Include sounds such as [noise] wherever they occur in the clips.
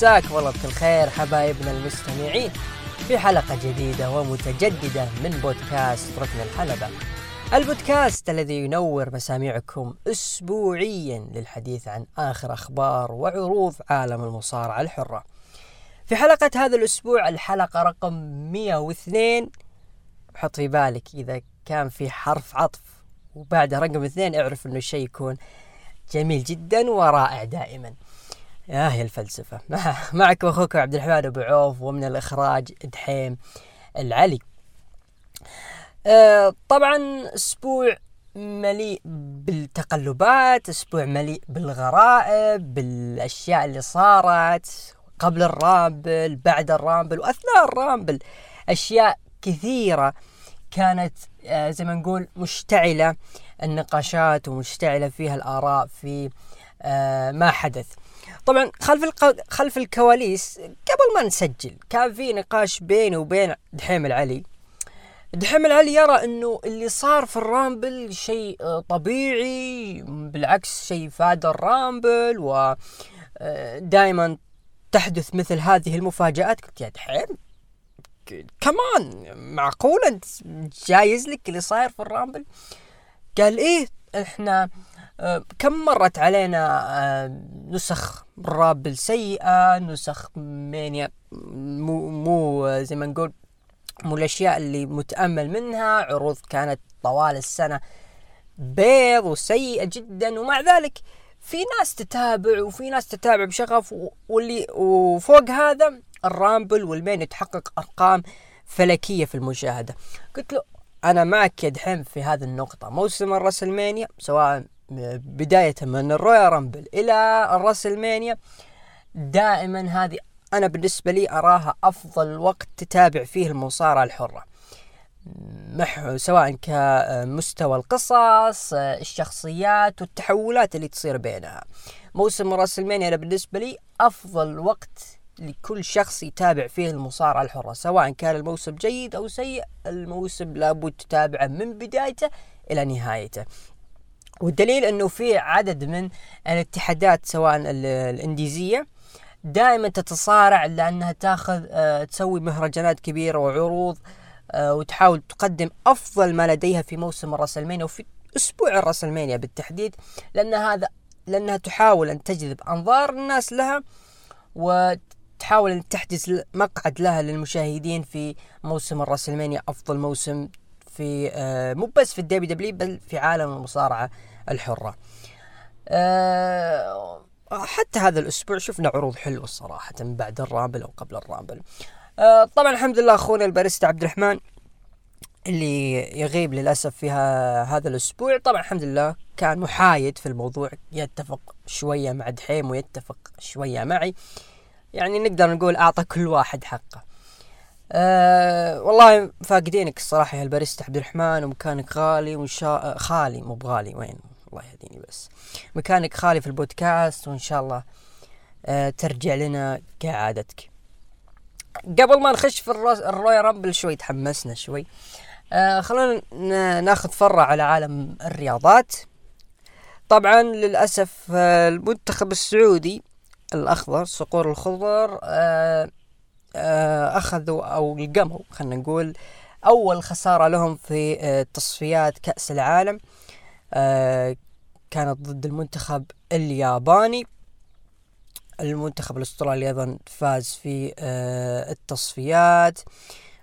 مساك والله بكل خير حبايبنا المستمعين في حلقة جديدة ومتجددة من بودكاست ركن الحلبة. البودكاست الذي ينور مسامعكم أسبوعيا للحديث عن آخر أخبار وعروض عالم المصارعة الحرة. في حلقة هذا الأسبوع الحلقة رقم 102 حط في بالك إذا كان في حرف عطف وبعده رقم اثنين اعرف إنه الشيء يكون جميل جدا ورائع دائما. يا هي الفلسفة. [laughs] معكم أخوكم عبد الرحمن أبو عوف ومن الإخراج دحيم العلي. آه طبعا أسبوع مليء بالتقلبات أسبوع مليء بالغرائب بالأشياء اللي صارت قبل ال Rumble بعد ال Rumble وأثناء ال Rumble. أشياء كثيرة كانت آه زي ما نقول مشتعلة النقاشات ومشتعلة فيها الآراء في آه ما حدث. طبعا خلف الق... خلف الكواليس قبل ما نسجل كان في نقاش بيني وبين دحيم العلي. دحيم العلي يرى إنه اللي صار في ال Rumble شيء طبيعي بالعكس شيء فاد ال Rumble و دائما تحدث مثل هذه المفاجآت. قلت يا دحيم كمان معقول انت جايز لك اللي صاير في ال Rumble؟ قال إيه إحنا كم مرت علينا نسخ Rumble سيئة نسخ Mania مو, مو زي ما نقول مو الأشياء اللي متأمل منها. عروض كانت طوال السنة بيض وسيئة جدا ومع ذلك في ناس تتابع وفي ناس تتابع بشغف واللي وفوق هذا ال Rumble وال Mania تحقق أرقام فلكية في المشاهدة. قلت له أنا معك يا دحيم في هذه النقطة. موسم ال WrestleMania سواء بداية من ال Royal Rumble إلى ال WrestleMania. دائما هذه أنا بالنسبة لي أراها أفضل وقت تتابع فيه المصارعة الحرة. سواء كمستوى القصص الشخصيات والتحولات اللي تصير بينها. موسم راسلمانيا أنا بالنسبة لي أفضل وقت لكل شخص يتابع فيه المصارعة الحرة سواء كان الموسم جيد أو سيء الموسم لابد تتابعه من بدايته إلى نهايته. والدليل أنه في عدد من الاتحادات سواء الإنديزية دائما تتصارع لأنها تاخذ أه تسوي مهرجانات كبيرة وعروض أه وتحاول تقدم أفضل ما لديها في موسم الرسلمانيا وفي أسبوع ال WrestleMania بالتحديد لأن هذا لأنها تحاول أن تجذب أنظار الناس لها وتحاول أن تحجز مقعد لها للمشاهدين في موسم ال WrestleMania أفضل موسم في أه مو بس في ال WWE بل في عالم المصارعة الحرة. أه حتى هذا الأسبوع شفنا عروض حلوة الصراحة بعد ال Rumble أو قبل ال Rumble. أه طبعا الحمد لله أخونا الباريستا عبد الرحمن اللي يغيب للأسف في هذا الأسبوع. طبعا الحمد لله كان محايد في الموضوع يتفق شوية مع دحيم ويتفق شوية معي. يعني نقدر نقول أعطى كل واحد حقه. أه والله فاقدينك الصراحة يا الباريستا عبد الرحمن ومكانك غالي وإن شاء خالي مو بغالي وين؟ الله يهديني بس. مكانك خالي في البودكاست وإن شاء الله أه ترجع لنا كعادتك. قبل ما نخش في الرويال رامبل شوي تحمسنا شوي. أه خلونا ناخذ فرة على عالم الرياضات. طبعا للأسف المنتخب السعودي الأخضر صقور الخضر أه أخذوا أو لقموا خلينا نقول أول خسارة لهم في تصفيات كأس العالم. كانت ضد المنتخب الياباني. المنتخب الأسترالي أيضا فاز في التصفيات.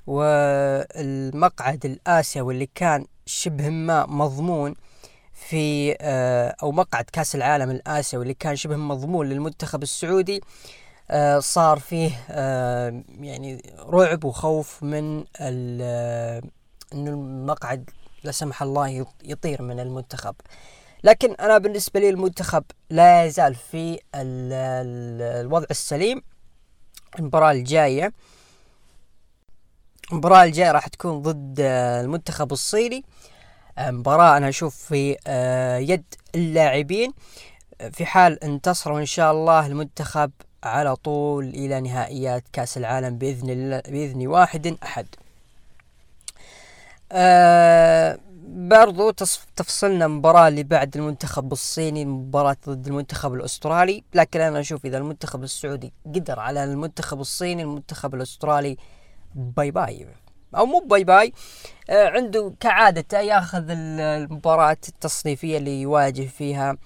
والمقعد الآسيوي اللي كان شبه ما مضمون في أو مقعد كأس العالم الآسيوي اللي كان شبه مضمون للمنتخب السعودي آه صار فيه آه يعني رعب وخوف من إنه المقعد لا سمح الله يطير من المنتخب. لكن أنا بالنسبة لي المنتخب لا يزال في ال ال الوضع السليم. المباراة الجاية المباراة الجاية راح تكون ضد المنتخب الصيني. مباراة أنا أشوف في يد اللاعبين. في حال انتصروا إن شاء الله المنتخب على طول إلى نهائيات كأس العالم بإذن الله بإذن واحد أحد. آه برضو تفصلنا المباراة اللي بعد المنتخب الصيني مباراة ضد المنتخب الأسترالي لكن أنا أشوف إذا المنتخب السعودي قدر على المنتخب الصيني المنتخب الأسترالي bye bye أو مو bye bye آه عنده كعادته ياخذ المباراة التصنيفية اللي يواجه فيها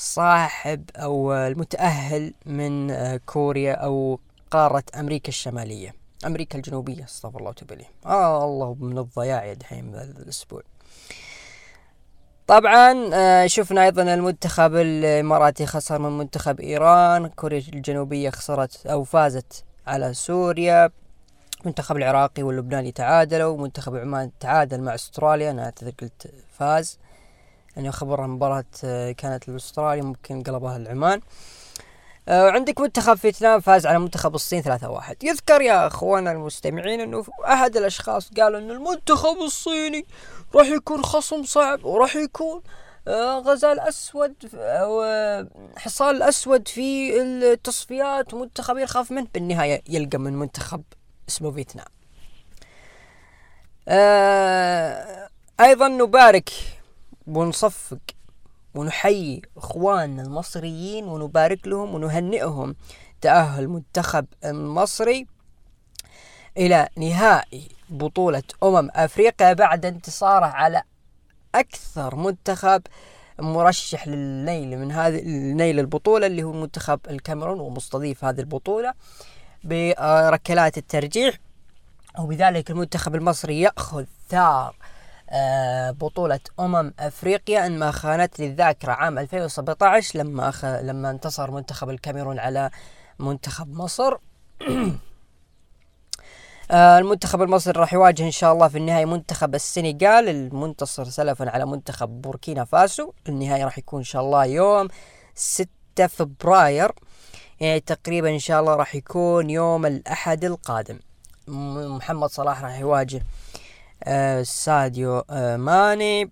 صاحب أو المتأهل من آه كوريا أو قارة أمريكا الشمالية. أمريكا الجنوبية أستغفر الله وتوب إليه. آه الله من الضياع يا دحين الأسبوع. طبعا آه شفنا أيضا المنتخب الإماراتي خسر من منتخب إيران. كوريا الجنوبية خسرت أو فازت على سوريا. المنتخب العراقي واللبناني تعادلوا. منتخب عمان تعادل مع أستراليا. أنا أعتذر قلت فاز. يعني خبر المباراة آه، كانت لاستراليا ممكن قلبها العمان. آه عندك منتخب فيتنام فاز على منتخب الصين 3-1 يذكر يا أخوانا المستمعين أنه أحد الأشخاص قالوا انه المنتخب الصيني راح يكون خصم صعب وراح يكون آه غزال أسود حصان الاسود في التصفيات. ومنتخب يخاف منه بالنهاية يلقى من منتخب اسمه فيتنام. أيضا نبارك ونصفق ونحيي إخواننا المصريين ونبارك لهم ونهنئهم تأهل المنتخب المصري إلى نهائي بطولة أمم أفريقيا بعد انتصاره على أكثر منتخب مرشح للنيل من هذه نيل البطولة اللي هو منتخب الكاميرون ومستضيف هذه البطولة بركلات الترجيح. وبذلك المنتخب المصري يأخذ ثار بطولة أمم أفريقيا إن ما خانت للذاكرة عام 2017 لما أخ... لما انتصر منتخب الكاميرون على منتخب مصر. [clears throat] آه، المنتخب المصري راح يواجه إن شاء الله في النهايه منتخب السنغال. المنتصر سلفا على منتخب بوركينا فاسو. النهايه راح يكون إن شاء الله يوم 6 فبراير. يعني تقريبا إن شاء الله راح يكون يوم الأحد القادم. محمد صلاح راح يواجه آه ساديو آه ماني.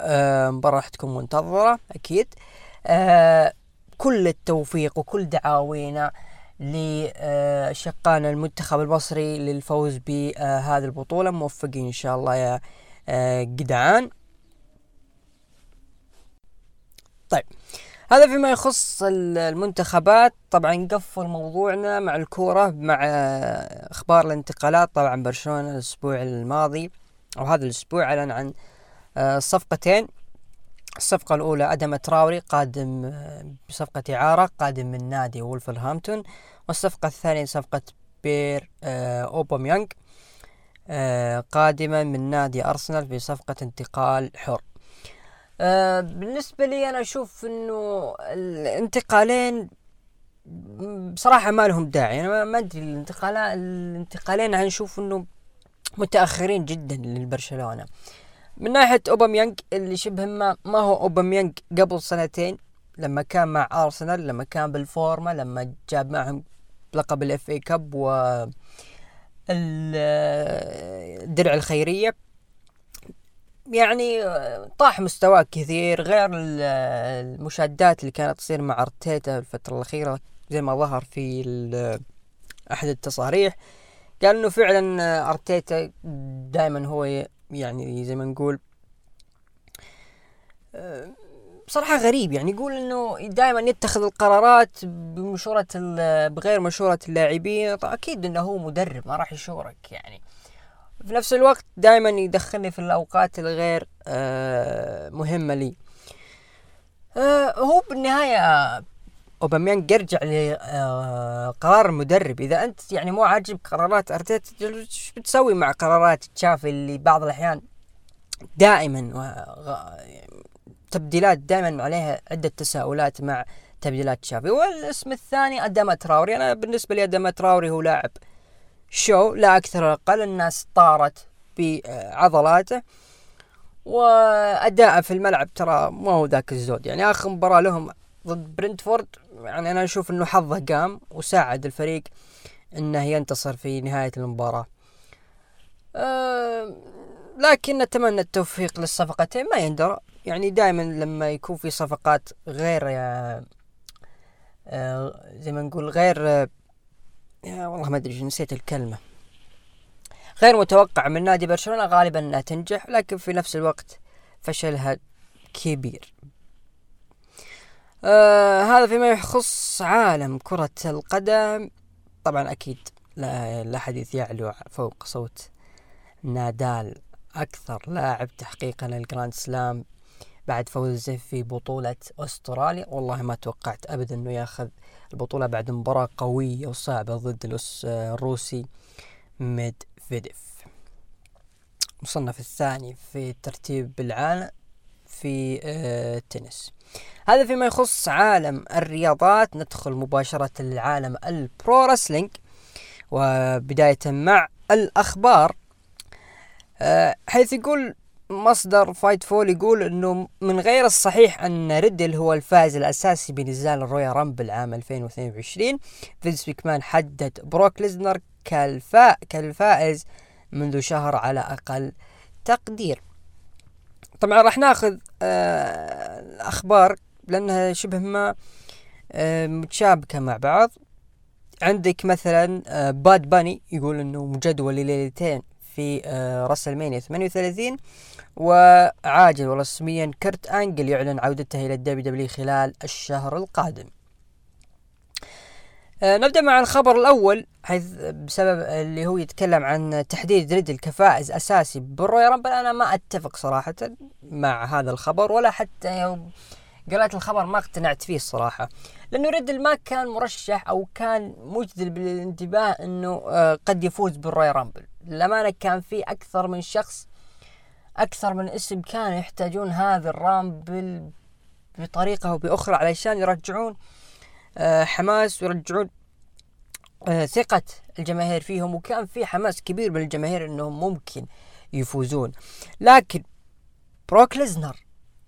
آه مباراة راح تكون منتظرة أكيد. آه كل التوفيق وكل دعاوينا لشقان المنتخب المصري للفوز بهذه البطولة. موفقين إن شاء الله يا آه جدعان طيب. هذا فيما يخص المنتخبات. طبعا قفل موضوعنا مع الكورة مع أخبار الانتقالات طبعا برشلونة الأسبوع الماضي أو هذا الأسبوع أعلن عن آه، صفقتين. الصفقة الأولى أدم تراوري قادم آه، بصفقة إعارة قادم من نادي وولفرهامبتون. والصفقة الثانية صفقة بير آه، أوباميانغ قادمة من نادي أرسنال في صفقة انتقال حر. آه بالنسبة لي أنا أشوف إنه الانتقالين بصراحة ما لهم داعي. أنا ما أدري الانتقالات الانتقالين هنشوف إنه متأخرين جدا للبرشلونة. من ناحية أوباميانج اللي شبه ما ما هو أوباميانج قبل سنتين لما كان مع أرسنال لما كان بالفورمة لما جاب معهم لقب ال FA Cup و الدرع الخيرية. يعني طاح مستواه كثير غير المشادات اللي كانت تصير مع أرتيتا الفترة الأخيرة زي ما ظهر في أحد التصاريح. قال إنه فعلا أرتيتا دائما هو يعني زي ما نقول بصراحة غريب. يعني يقول إنه دائما يتخذ القرارات بمشورة بغير مشورة اللاعبين. أكيد إنه هو مدرب ما راح يشورك يعني. في نفس الوقت دائما يدخلني في الأوقات الغير آه مهمة لي. آه هو بالنهاية اوباميانج يرجع لقرار آه المدرب. إذا أنت يعني مو عاجب قرارات أرتيتا إيش بتسوي مع قرارات تشافي اللي بعض الأحيان دائما تبديلات دائما عليها عدة تساؤلات مع تبديلات تشافي. والاسم الثاني آدم تراوري. أنا بالنسبة لي آدم تراوري هو لاعب show لا أكثر ولا أقل الناس طارت بعضلاته وأداءه في الملعب ترى ما هو ذاك الزود. يعني آخر مباراة لهم ضد برنتفورد يعني أنا أشوف إنه حظه قام وساعد الفريق إنه ينتصر في نهاية المباراة. أه لكن نتمنى التوفيق للصفقتين ما يندرى. يعني دائما لما يكون في صفقات غير أه زي ما نقول غير والله ما أدري نسيت الكلمة. غير متوقع من نادي برشلونة غالبا إنها تنجح لكن في نفس الوقت فشلها كبير. آه هذا فيما يخص عالم كرة القدم. طبعا أكيد لا, لا حديث يعلو فوق صوت نادال أكثر لاعب تحقيقا للجراند سلام بعد فوزه في بطولة أستراليا. والله ما توقعت أبدا أنه ياخذ البطولة بعد مباراة قوية وصعبة ضد الروسي ميدفيديف. مصنف الثاني في ترتيب العالم في آه، التنس هذا فيما يخص عالم الرياضات. ندخل مباشرة لعالم ال pro wrestling وبداية مع الأخبار. آه، حيث يقول مصدر Fightful يقول إنه من غير الصحيح أن ريدل هو الفائز الأساسي بنزال ال Royal Rumble عام 2022 فينس مكمان حدد بروك ليزنر كالفا كالفائز منذ شهر على أقل تقدير. طبعا راح ناخذ آه الاخبار لأنها شبه ما آه متشابكة مع بعض. عندك مثلا آه باد باني يقول إنه مجدول لليلتين في آه WrestleMania 38 وعاجل ورسميا كرت آنجل يعلن عودته إلى ال WWE خلال الشهر القادم. آه نبدأ مع الخبر الأول حيث بسبب اللي هو يتكلم عن تحديد ريدل كفائز أساسي بال Royal Rumble أنا ما أتفق صراحة مع هذا الخبر ولا حتى يوم قرأت الخبر ما اقتنعت فيه الصراحة لأنه ريدل ما كان مرشح أو كان مجذب بالانتباه أنه آه قد يفوز بال Royal Rumble للأمانة كان في أكثر من شخص أكثر من اسم كانوا يحتاجون هذا ال Rumble بطريقة أو بأخرى علشان يرجعون آه حماس ويرجعون آه ثقة الجماهير فيهم. وكان في حماس كبير من الجماهير إنهم ممكن يفوزون. لكن بروك ليزنر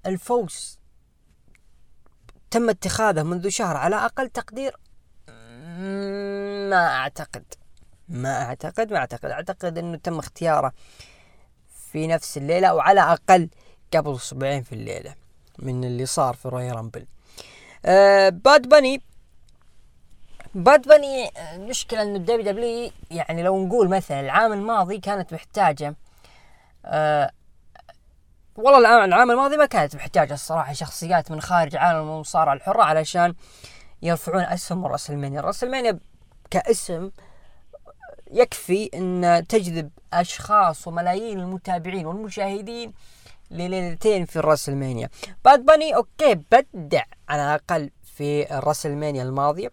الفوز تم اتخاذه منذ شهر على أقل تقدير ما أعتقد ما أعتقد ما أعتقد. أعتقد إنه تم اختياره في نفس الليلة أو على أقل قبل أسبوعين في الليلة من اللي صار في Royal Rumble. آه باد باني. باد باني المشكلة إنه ال WWE يعني لو نقول مثلا العام الماضي كانت محتاجة أه والله العام, الماضي ما كانت محتاجة الصراحة شخصيات من خارج عالم المصارعة الحرة علشان يرفعون اسم WrestleMania WrestleMania كاسم يكفي أن تجذب أشخاص وملايين المتابعين والمشاهدين لليلتين في ال WrestleMania باد باني أوكي أبدع على الأقل في ال WrestleMania الماضية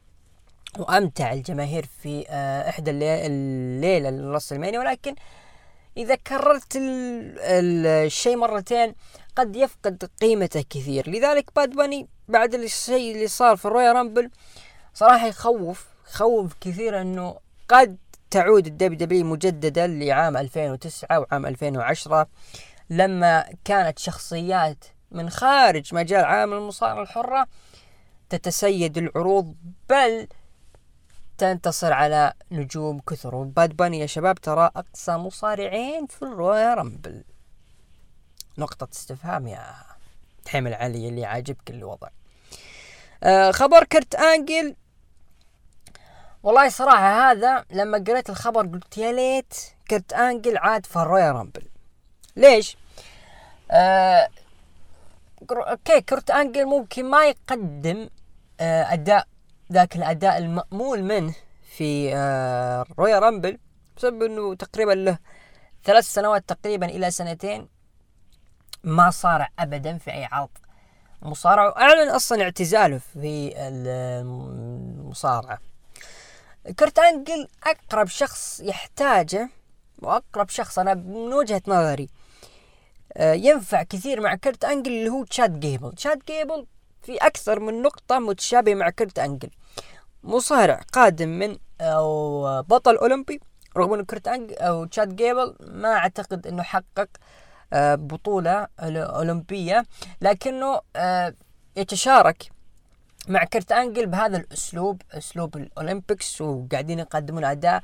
وأمتع الجماهير في آه، إحدى الليلة لل WrestleMania ولكن إذا كررت الشيء مرتين قد يفقد قيمته كثير. لذلك باد باني بعد الشيء اللي صار في ال Royal Rumble صراحة يخوف يخوف كثير إنه قد تعود ال WWE مجددا لعام 2009 وعام 2010 لما كانت شخصيات من خارج مجال عالم المصارعة الحرة تتسيد العروض بل تنتصر على نجوم كثر. وباد باني يا شباب ترى أقصى مصارعين في ال Royal Rumble. نقطة استفهام يا حمل علي اللي عاجبك الوضع. آه خبر كرت أنجل والله صراحة هذا لما قريت الخبر قلت يا ليت كرت أنجل عاد في ال Royal Rumble ليش؟ آه أوكي كرت آنجل ممكن ما يقدم آه أداء ذاك الأداء المأمول منه في آه Royal Rumble بسبب إنه تقريبا له ثلاث سنوات تقريبا إلى سنتين ما صارع ابدا في أي عرض مصارعة وأعلن أصلا اعتزاله في المصارعة كرت انجل أقرب شخص يحتاجه وأقرب شخص أنا من وجهة نظري آه، ينفع كثير مع كرت انجل اللي هو تشاد جيبل. تشاد جيبل في أكثر من نقطة متشابهة مع كرت انجل مصارع قادم من أو بطل أولمبي. رغم إنه كرت انج أو تشاد جيبل ما أعتقد إنه حقق آه، بطولة أولمبية لكنه آه، يتشارك مع كرت أنجل بهذا الأسلوب أسلوب ال Olympics وقاعدين يقدمون أداء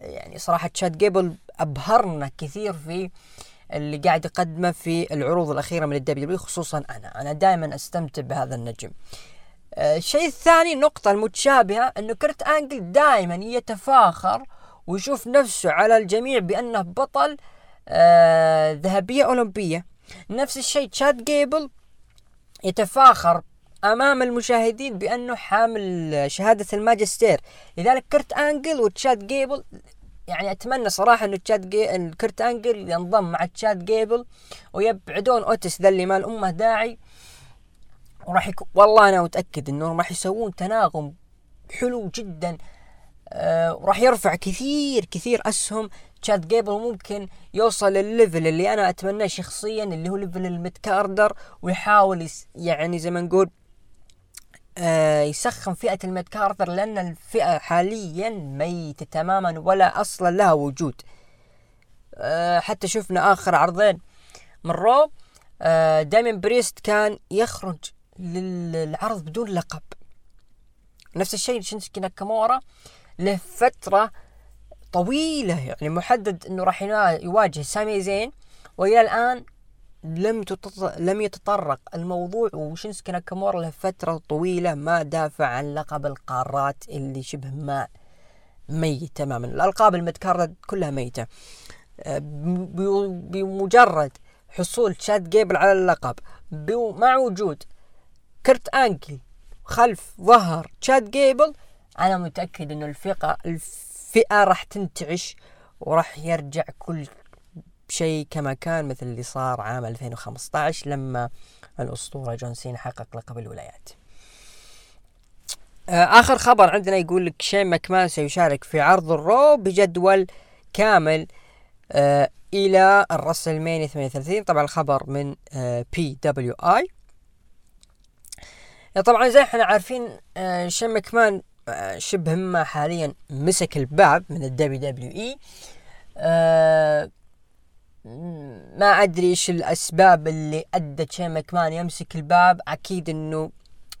يعني صراحة تشاد جيبل أبهرنا كثير في اللي قاعد يقدمه في العروض الأخيرة من ال WWE خصوصا أنا. أنا دائما أستمتع بهذا النجم. الشيء الثاني النقطة المتشابهة إنه كرت أنجل دائما يتفاخر ويشوف نفسه على الجميع بأنه بطل آه ذهبية أولمبية. نفس الشيء تشاد جيبل يتفاخر أمام المشاهدين بأنه حامل شهادة الماجستير. لذلك كرت آنجل وتشاد جيبل يعني أتمنى صراحة إنه تشاد جي... كرت آنجل ينضم مع تشاد جيبل ويبعدون أوتس ذا اللي ما له أي داعي. وراح يكون والله أنا متأكد إنه راح يسوون تناغم حلو جدا. آه وراح يرفع كثير كثير أسهم. تشاد جيبل ممكن يوصل للل level اللي أنا أتمناه شخصيا اللي هو level ال midcarder ويحاول يعني زي ما نقول يسخن فئة ال midcarder لأن الفئة حاليا ميتة تماما ولا أصلا لها وجود. آه حتى شفنا آخر عرضين من Raw. آه دايمن بريست كان يخرج للعرض بدون لقب. نفس الشيء شينسكي ناكامورا له فترة طويلة يعني محدد إنه راح يواجه سامي زين وإلى الآن لم تتط... لم يتطرق. الموضوع وشينسكي ناكامورا له فترة طويلة ما دافع عن لقب القارات اللي شبه ما ميت تماما الألقاب المتكررة كلها ميتة. آه، بمجرد حصول تشاد جيبل على اللقب مع وجود كرت أنجل خلف ظهر تشاد جيبل أنا متأكد إنه الفئة الفئة راح تنتعش وراح يرجع كل شيء كما كان مثل اللي صار عام 2015 لما الأسطورة جون سينا حقق لقب الولايات. آه، آخر خبر عندنا يقول لك شين ماكمان سيشارك في عرض ال Raw بجدول كامل آه إلى ال WrestleMania 38 طبعا الخبر من آه PWI طبعا زي إحنا عارفين آه شين ماكمان آه شبه ما حاليا مسك الباب من ال WWE آه ما أدري إيش الأسباب اللي أدت شين مكمان يمسك الباب. أكيد إنه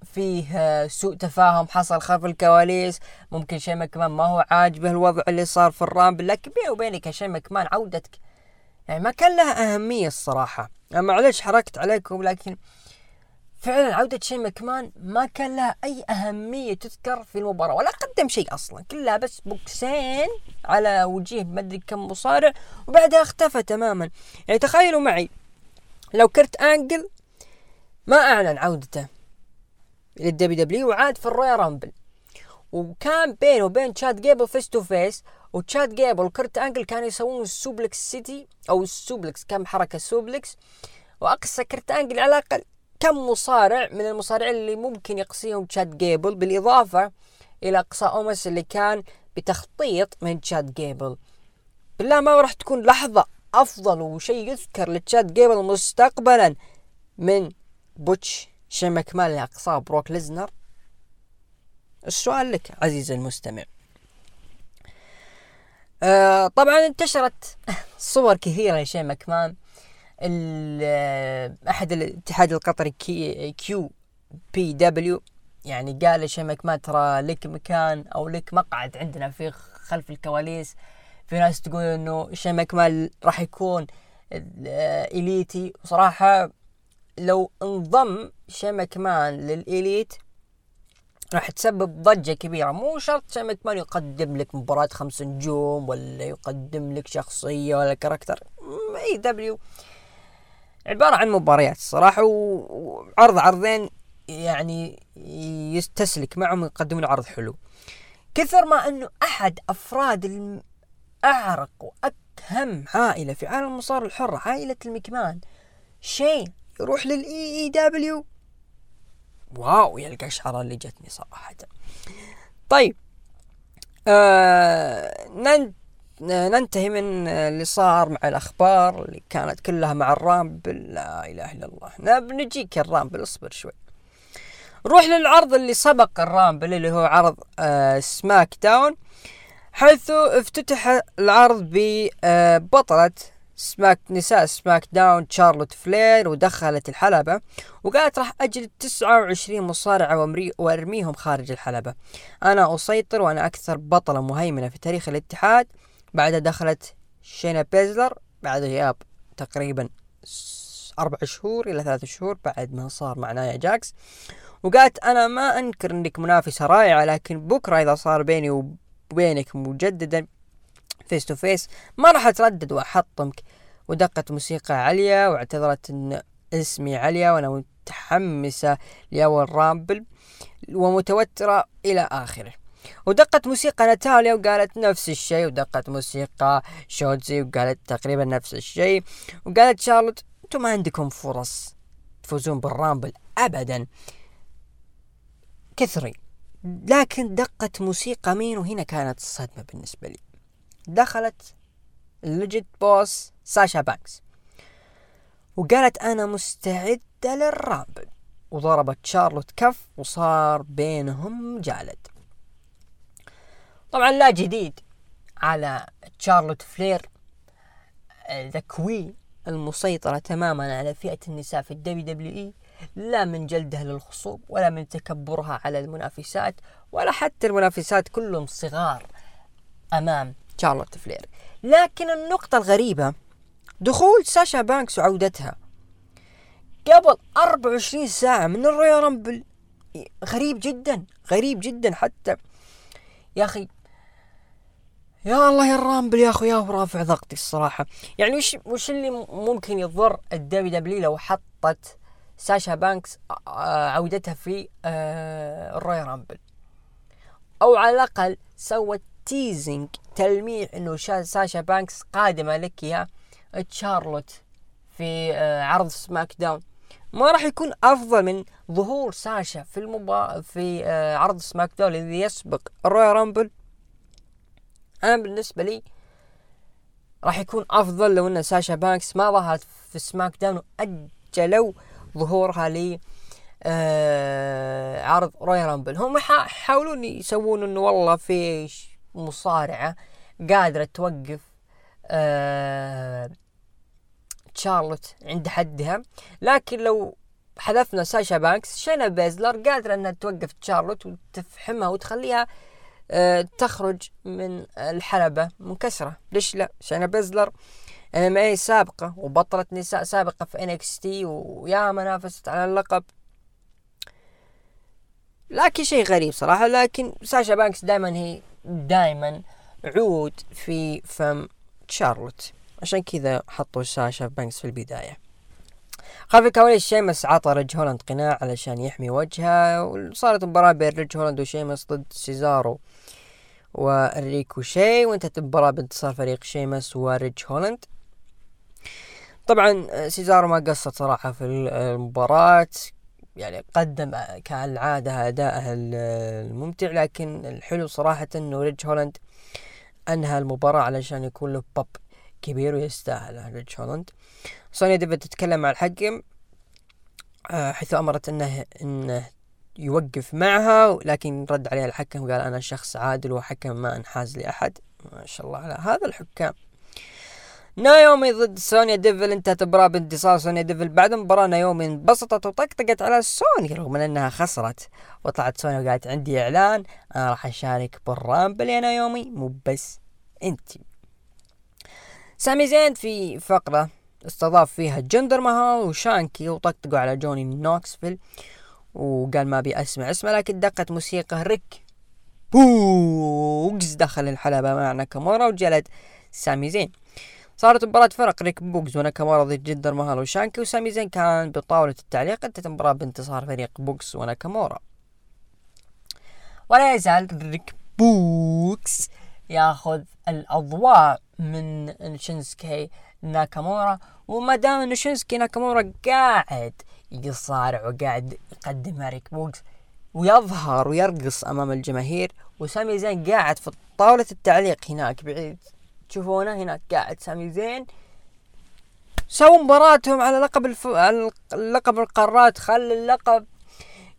فيه سوء تفاهم حصل خلف الكواليس. ممكن شين مكمان ما هو عاجبه الوضع اللي صار في ال Rumble. لكن بيني وبينك شين مكمان عودتك. يعني ما كان لها أهمية الصراحة. معلش حرقت عليكم لكن فعلا عودة شين مكمان ما كان لها أي أهمية تذكر في المباراة ولا قدم شيء أصلا كلها بس بوكسين على وجيه مدري كم مصارع وبعدها اختفى تماما. يعني تخيلوا معي لو كرت أنجل ما أعلن عودته لل WW وعاد في ال Royal Rumble. وكان بينه وبين تشاد جيبل face to face وتشاد جيبل وكرت آنجل كانوا يسوون ال suplex city أو ال suplex كم حركة suplex. وأقصى كرت آنجل على الأقل. كم مصارع من المصارعين اللي ممكن يقصيهم تشاد جيبل بالإضافة إلى أقصى أومس اللي كان بتخطيط من تشاد جيبل بالله ما راح تكون لحظة أفضل وشيء يذكر لتشاد جيبل مستقبلا من بوتش شين مكمال اللي أقصاه بروك ليزنر السؤال لك عزيزي المستمع. آه طبعا انتشرت [laughs] صور كثيرة لشين مكمان أحد الاتحاد القطري كي كيو بي دبليو يعني قال لشمك ما ترى لك مكان أو لك مقعد عندنا في خلف الكواليس؟ في ناس تقول إنه شمك مال راح يكون اليتي صراحة لو انضم شمك مان للإليت راح تسبب ضجة كبيرة. مو شرط شمك مان يقدم لك مباراة خمس نجوم ولا يقدم لك شخصية ولا كاركتر إي دبليو. عبارة عن مباريات الصراحة وعرض عرضين يعني يستسلك معهم يقدمون عرض حلو. كثر ما أنه أحد أفراد لأعرق وأهم عائلة في عالم المصارعة الحرة عائلة المكمان شين يروح للاي اي دبليو واو يا القشعرة اللي جتني صراحة. طيب آه ننتهي من اللي صار مع الأخبار اللي كانت كلها مع ال Rumble لا إله إلا الله. بنجيك ال Rumble اصبر شوي. نروح للعرض اللي سبق ال Rumble اللي هو عرض آه SmackDown حيث افتتح العرض ببطلة آه سماك نساء SmackDown شارلوت فلير ودخلت الحلبة وقالت راح أجلد 29 مصارعة وأرميهم خارج الحلبة. أنا أسيطر وأنا أكثر بطلة مهيمنة في تاريخ الاتحاد بعدها دخلت شينا بيزلر بعد غياب تقريبا أربع شهور إلى ثلاث شهور بعد ما صار مع نايا جاكس. وقالت أنا ما أنكر أنك منافسة رائعة لكن بكرة إذا صار بيني وبينك مجددا face to face ما راح أتردد وأحطمك. ودقت موسيقى عالية واعتذرت إن اسمي عالية وأنا متحمسة لأول Rumble ومتوترة إلى آخره. ودقت موسيقى ناتاليا وقالت نفس الشيء ودقت موسيقى شوتزي وقالت تقريبا نفس الشيء وقالت شارلوت أنتم ما عندكم فرص تفوزون بال Rumble ابدا. كثري. لكن دقت موسيقى مين وهنا كانت الصدمة بالنسبة لي. دخلت ال legit boss ساشا بانكس وقالت أنا مستعدة لل Rumble. وضربت شارلوت كف وصار بينهم جالد. طبعا لا جديد على شارلوت فلير the queen المسيطرة تماما على فئة النساء في ال WWE لا من جلدها للخصوم ولا من تكبرها على المنافسات ولا حتى المنافسات كلهم صغار أمام شارلوت فلير. لكن النقطة الغريبة دخول ساشا بانكس وعودتها قبل 24 ساعة من ال Royal Rumble غريب جدا غريب جدا حتى. يا أخي يا الله يا ال Rumble يا اخو يا رافع ضغطي الصراحة. يعني وش وش اللي ممكن يضر ال WWE لو حطت ساشا بانكس عودتها في ال Royal Rumble؟ أو على الأقل سوت teasing تلميح إنه ساشا بانكس قادمة لك يا تشارلوت في عرض SmackDown. ما راح يكون أفضل من ظهور ساشا في ال Rumble في عرض SmackDown الذي يسبق ال Royal Rumble؟ أنا بالنسبة لي راح يكون أفضل لو أن ساشا بانكس ما ظهرت في SmackDown وأجلوا ظهورها ل آه عرض Royal Rumble. هم يحاولون يسوون إنه والله في مصارعة قادرة توقف آه تشارلوت عند حدها. لكن لو حذفنا ساشا بانكس شينا بيزلر قادرة إنها توقف تشارلوت وتفحمها وتخليها آه تخرج من الحلبة منكسرة. ليش لا؟ شينا بيزلر MMA سابقة وبطلة نساء سابقة في NXT ويا ما نافست على اللقب. لكن شيء غريب صراحة لكن ساشا بانكس دائما هي دائما عود في فم شارلوت عشان كذا حطوا ساشا بانكس في البداية. خلف الكواليس شيمس عطى ريج هولاند قناع علشان يحمي وجهه وصارت مباراة بين ريج هولاند وشيمس ضد سيزارو. وريكوشيه وانتهت المباراة بانتصار فريق شيمس وريج هولاند. طبعا سيزارو ما قصر صراحة في المباراة. يعني قدم كالعادة أداءه الممتع لكن الحلو صراحة أنه ريج هولاند أنهى المباراة علشان يكون له باب كبير ويستاهل ريج هولاند. سونيا ديفل تتكلم مع الحكم آه، حيث أمرت أنه أنه يوقف معها لكن رد عليها الحكم وقال أنا شخص عادل وحكم ما أنحاز لأحد. ما شاء الله على هذا الحكام. نايومي ضد سونيا ديفل انتهت المباراة بانتصار سونيا ديفل. بعد المباراة نايومي انبسطت وطقطقت على سونيا رغم أنها خسرت. وطلعت سونيا وقالت عندي إعلان أنا راح أشارك بال Rumble يا نايومي. مو بس أنت. سامي زين في فقرة استضاف فيها جندر مهال وشانكي وطقطقوا على جوني نوكسفيل. وقال ما أبي أسمع. اسمه لكن دقت موسيقى ريك. بوكس دخل الحلبة مع ناكامورا وجلد سامي زين صارت مباراة فرق ريك بوكس وناكامورا ضد جندر مهال وشانكي وسامي زين كان بطاولة التعليق انتهت المباراة بانتصار فريق بوكس وناكامورا ولا يزال ريك بوكس ياخذ الاضواء من شينسكي ناكامورا وما دام انه شينسكي ناكامورا قاعد يصارع وقاعد يقدم ريك بوكس ويظهر ويرقص أمام الجماهير وسامي زين قاعد في طاولة التعليق هناك بعيد. تشوفونه هناك قاعد سامي زين. سووا مباراتهم على لقب الف... على لقب القارات. خل اللقب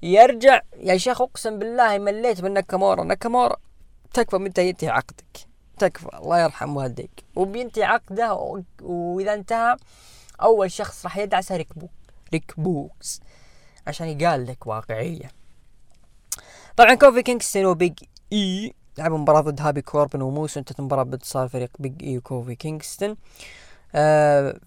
يرجع. يا شيخ أقسم بالله مليت من ناكامورا ناكامورا تكفى متى ينتهي عقدك. تكفى. الله يرحم والديك. وبينتهي عقده و... وإذا انتهى أول شخص راح يدعسه ريك ريك بوكس عشان يقال لك واقعية. طبعا كوفي كينغستون وبيج اي لعبوا مباراة ضد هابي كوربن وموس وانتهت المباراة بانتصار فريق بيج اي وكوفي كينغستون. آه،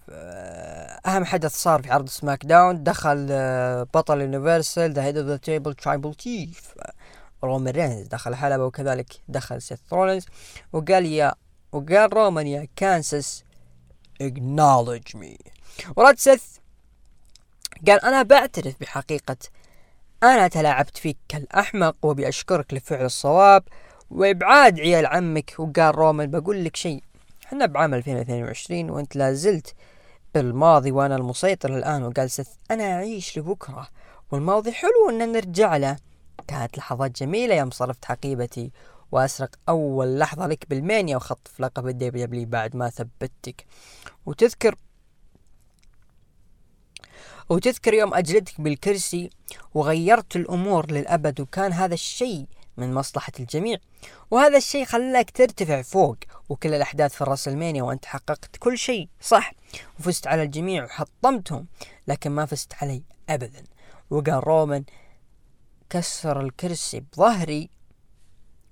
أهم حدث صار في عرض SmackDown دخل آه، بطل Universal the Head of the Table Tribal Chief رومان رينز. دخل الحلبة وكذلك دخل سيث رولينز. وقال يا وقال رومان يا كانساس acknowledge me. ورد سيث قال أنا بعترف بحقيقة. أنا تلاعبت فيك كالأحمق وأبي أشكرك لفعل الصواب وإبعاد عيال عمك. وقال رومان بقول لك شيء. إحنا بعام 2022 وأنت لازلت بالماضي وأنا المسيطر الآن. وقال سيث أنا أعيش لبكرة. والماضي حلو إن نرجع له. كانت لحظات جميلة يوم صرفت حقيبتي وأسرق أول لحظة لك بالمانيا وخطف لقب دبليو بعد ما ثبتك. وتذكر وتذكر يوم أجلدك بالكرسي وغيرت الأمور للأبد وكان هذا الشيء من مصلحة الجميع. وهذا الشيء خلاك ترتفع فوق وكل الأحداث في الرسلمانيا وأنت حققت كل شيء صح؟ وفزت على الجميع وحطمتهم لكن ما فزت علي أبدا. وقال رومان كسر الكرسي بظهري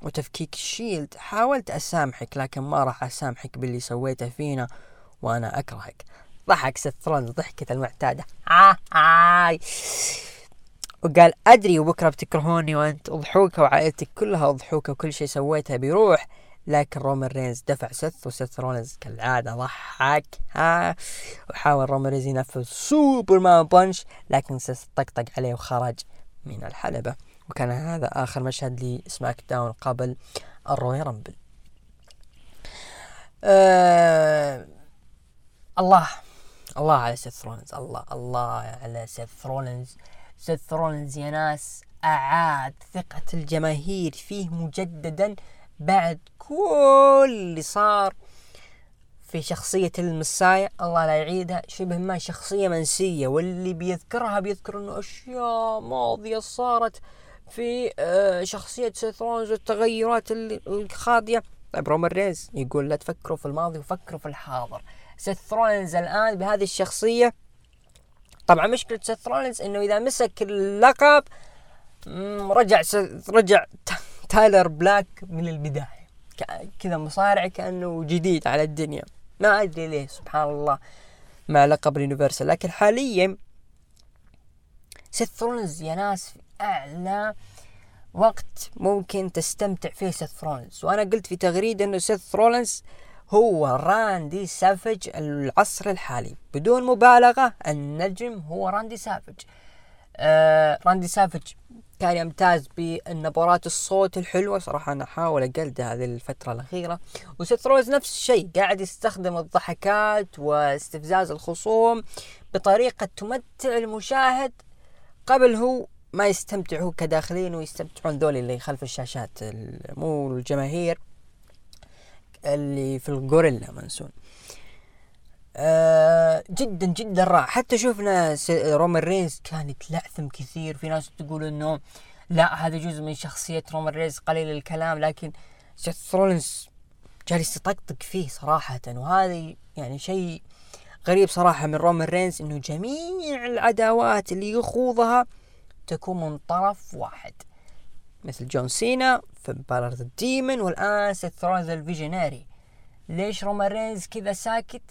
وتفكيك الشيلد حاولت أسامحك لكن ما راح أسامحك باللي سويته فينا وأنا أكرهك. ضحك سيث ثرونز ضحكة المعتادة. آه آه وقال أدري وبكرة بتكرهوني وأنت أضحوكة وعائلتك كلها أضحوكة وكل شيء سويته بيروح لكن رومان رينز دفع سيث وسيث رولنز كالعادة ضحك ها. وحاول رومان رينز ينفذ Superman Punch لكن سيث طقطق عليه وخرج من الحلبة. وكان هذا آخر مشهد ل SmackDown قبل ال Royal Rumble. آه الله. الله على سيث رولنز الله الله على سيث رولنز سيث رولنز يا ناس أعاد ثقة الجماهير فيه مجددا بعد كل اللي صار في شخصية ال Messiah. الله لا يعيدها شبه ما شخصية منسية واللي بيذكرها بيذكر إنه أشياء ماضية صارت في آه، شخصية سيث رولنز والتغيرات الماضية. طيب رومان رينز يقول لا تفكروا في الماضي وفكروا في الحاضر. سيث رولينز الآن بهذه الشخصية. طبعا مشكلة سيث رولينز إنه إذا مسك اللقب رجع رجع تايلر بلاك من البداية. كذا مصارع كأنه جديد على الدنيا. ما أدري ليه سبحان الله مع لقب ال Universal. لكن حاليا سيث رولينز يا ناس في أعلى وقت ممكن تستمتع فيه سيث رولينز. وأنا قلت في تغريدة إنه سيث رولينز هو راندي سافج العصر الحالي. بدون مبالغة النجم هو راندي سافج. آه راندي سافج كان يمتاز بالنبرات الصوت الحلوة. صراحة أنا أحاول أقلده هذه الفترة الأخيرة. وست روز نفس الشيء قاعد يستخدم الضحكات واستفزاز الخصوم بطريقة تمتع المشاهد قبل هو ما يستمتع هو كداخلين ويستمتعون ذول اللي خلف الشاشات مو الجماهير. اللي في الغوريلا منسون. آه جدا جدا رائع حتى شفنا رومان رينز كان يتلعثم كثير. في ناس تقول إنه لا هذا جزء من شخصية رومان رينز قليل الكلام لكن سيث رولينز جالس يطقطق فيه صراحة. وهذا يعني شيء غريب صراحة من رومان رينز إنه جميع العداوات اللي يخوضها تكون من طرف واحد. مثل جون سينا فين بالور The Demon والآن سيث رولينز ال visionary ليش رومان رينز كذا ساكت؟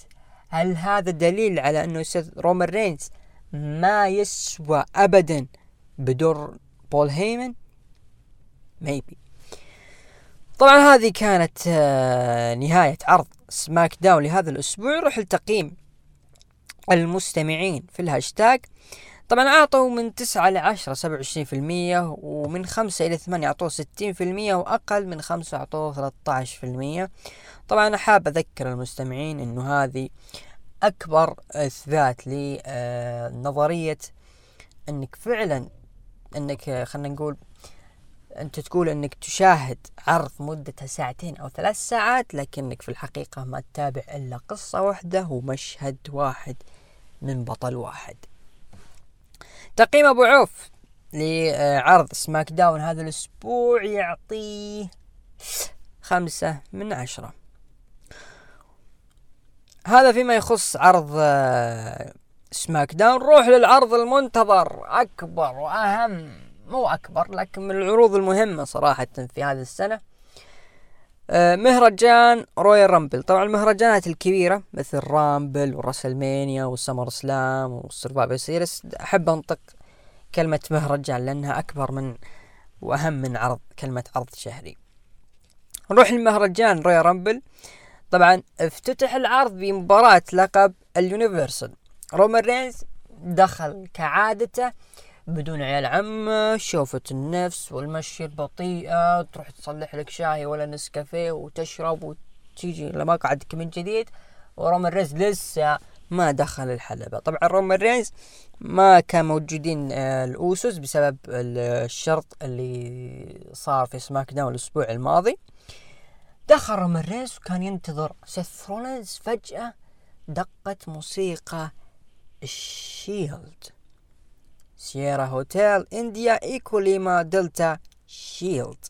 هل هذا دليل على سيث رومان رينز ما يسوى ابدا بدون بول هيمن؟ maybe طبعا هذه كانت آه، نهاية عرض SmackDown لهذا الأسبوع. نروح لتقييم المستمعين في الهاشتاج. طبعا أعطوا من تسعة لعشرة سبعة وعشرين في المية ومن خمسة إلى ثمانية أعطوه ستين في المية وأقل من خمسة أعطوه ثلاثة عشر في المية. طبعا أنا حاب أذكر المستمعين إنه هذه أكبر إثبات لنظرية إنك فعلا إنك خلينا نقول أنت تقول إنك تشاهد عرض مدته ساعتين أو ثلاث ساعات لكنك في الحقيقة ما تتابع إلا قصة واحدة ومشهد واحد من بطل واحد. تقييم أبو عوف لعرض سماك داون هذا الأسبوع يعطيه خمسة من عشرة. هذا فيما يخص عرض آه، SmackDown. نروح للعرض المنتظر. أكبر وأهم مو أكبر لكن من العروض المهمة صراحة في هذه السنة. مهرجان Royal Rumble طبعا المهرجانات الكبيرة مثل Rumble و WrestleMania وال SummerSlam وال Survivor Series أحب أنطق كلمة مهرجان لأنها أكبر من وأهم من عرض كلمة عرض شهري. نروح للمهرجان Royal Rumble طبعا افتتح العرض بمباراة لقب ال Universal. رومان رينز دخل كعادته بدون عيال عمه شوفة النفس والمشي البطيئة تروح تصلح لك شاي ولا نسكافيه وتشرب وتيجي لمقعدك من جديد. ورومان رينز لسه ما دخل الحلبة. طبعا رومان رينز ما كان موجودين آه، ال Usos بسبب الشرط اللي صار في SmackDown الأسبوع الماضي. دخل رومان رينز وكان ينتظر سيث فجأة دقت موسيقى ال Shield. Sierra Hotel India Echo Lima Delta Shield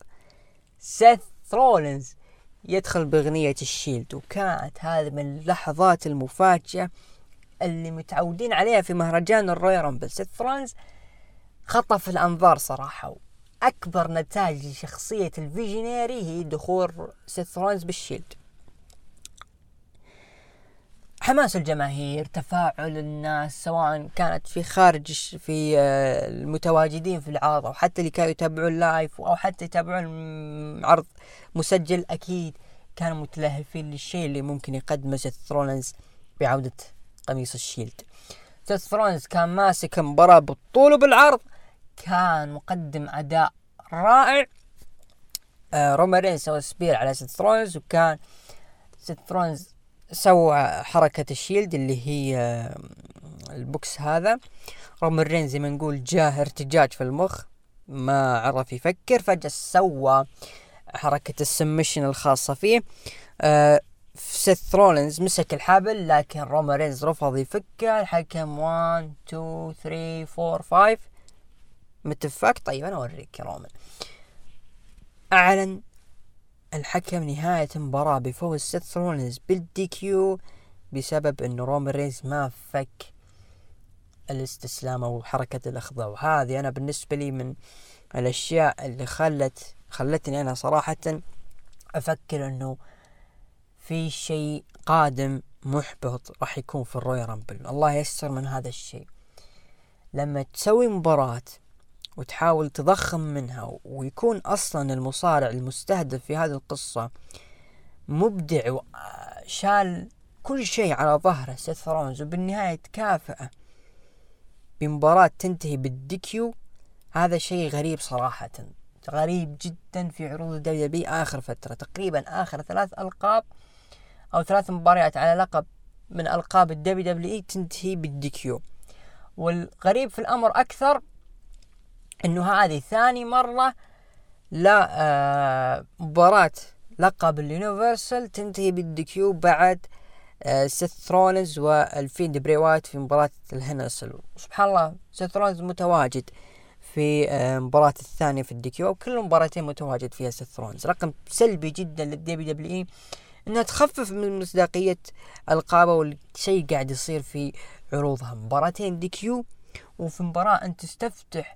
سيث رولينز يدخل بأغنية ال Shield. وكانت هذه من اللحظات المفاجئة اللي متعودين عليها في مهرجان ال Royal Rumble. سيث رولينز خطف الأنظار صراحة أكبر نتاج لشخصية ال visionary هي دخول سيث رولينز بال Shield. حماس الجماهير تفاعل الناس سواء كانت في خارج في آه، المتواجدين في العرض أو حتى اللي كانوا يتابعون live أو حتى يتابعون عرض مسجل أكيد كانوا متلهفين للشيء اللي ممكن يقدمه سيث رولينز بعودة قميص ال Shield. سيث رولينز كان ماسك المباراة بالطول وبالعرض كان مقدم أداء رائع. آه سوى spear على سيث رولينز وكان سيث رولينز سوى حركة ال Shield اللي هي ال box هذا. رومان رينز زي ما نقول جاه ارتجاج في المخ ما عرف يفكر فجأة سوى حركة ال submission الخاصة فيه. آه سيث رولينز مسك الحبل لكن رومان رينز رفض يفكه. الحكم 1 2 3 4 5 متفق؟ طيب أنا أوريك يا رومان أعلن الحكم نهاية المباراة بفوز سيث رولينز بال DQ بسبب انه رومان رينز ما فك الاستسلام أو حركة الاخضاع وهذه أنا بالنسبة لي من الأشياء اللي خلت خلتني أنا صراحة أفكر إنه في شيء قادم محبط راح يكون في ال Royal Rumble. الله يسر من هذا الشيء. لما تسوي مباراة وتحاول تضخم منها ويكون أصلا المصارع المستهدف في هذه القصة مبدع وشال كل شيء على ظهره سيث رولينز. وبالنهاية تكافئه بمباراة تنتهي بال DQ هذا شيء غريب صراحة غريب جدا في عروض ال WWE آخر فترة. تقريبا آخر ثلاث ألقاب أو ثلاث مباريات على لقب من ألقاب الدبليو دبليو إي تنتهي بالديكيو والغريب في الأمر أكثر إنه هذه ثاني مرة لا آه مباراة لقب ال Universal تنتهي بال DQ بعد آه سيث رولينز وال Fiend براي وايت في مباراة الهنسل سبحان الله سيث رولينز متواجد في آه مباراة الثانية في ال DQ وكل مباراتين متواجد فيها سيث رولينز رقم سلبي جدا لل WWE إنها تخفف من مصداقية ألقابه والشيء قاعد يصير في عروضها. مباراتين DQ وفي مباراة انت تستفتح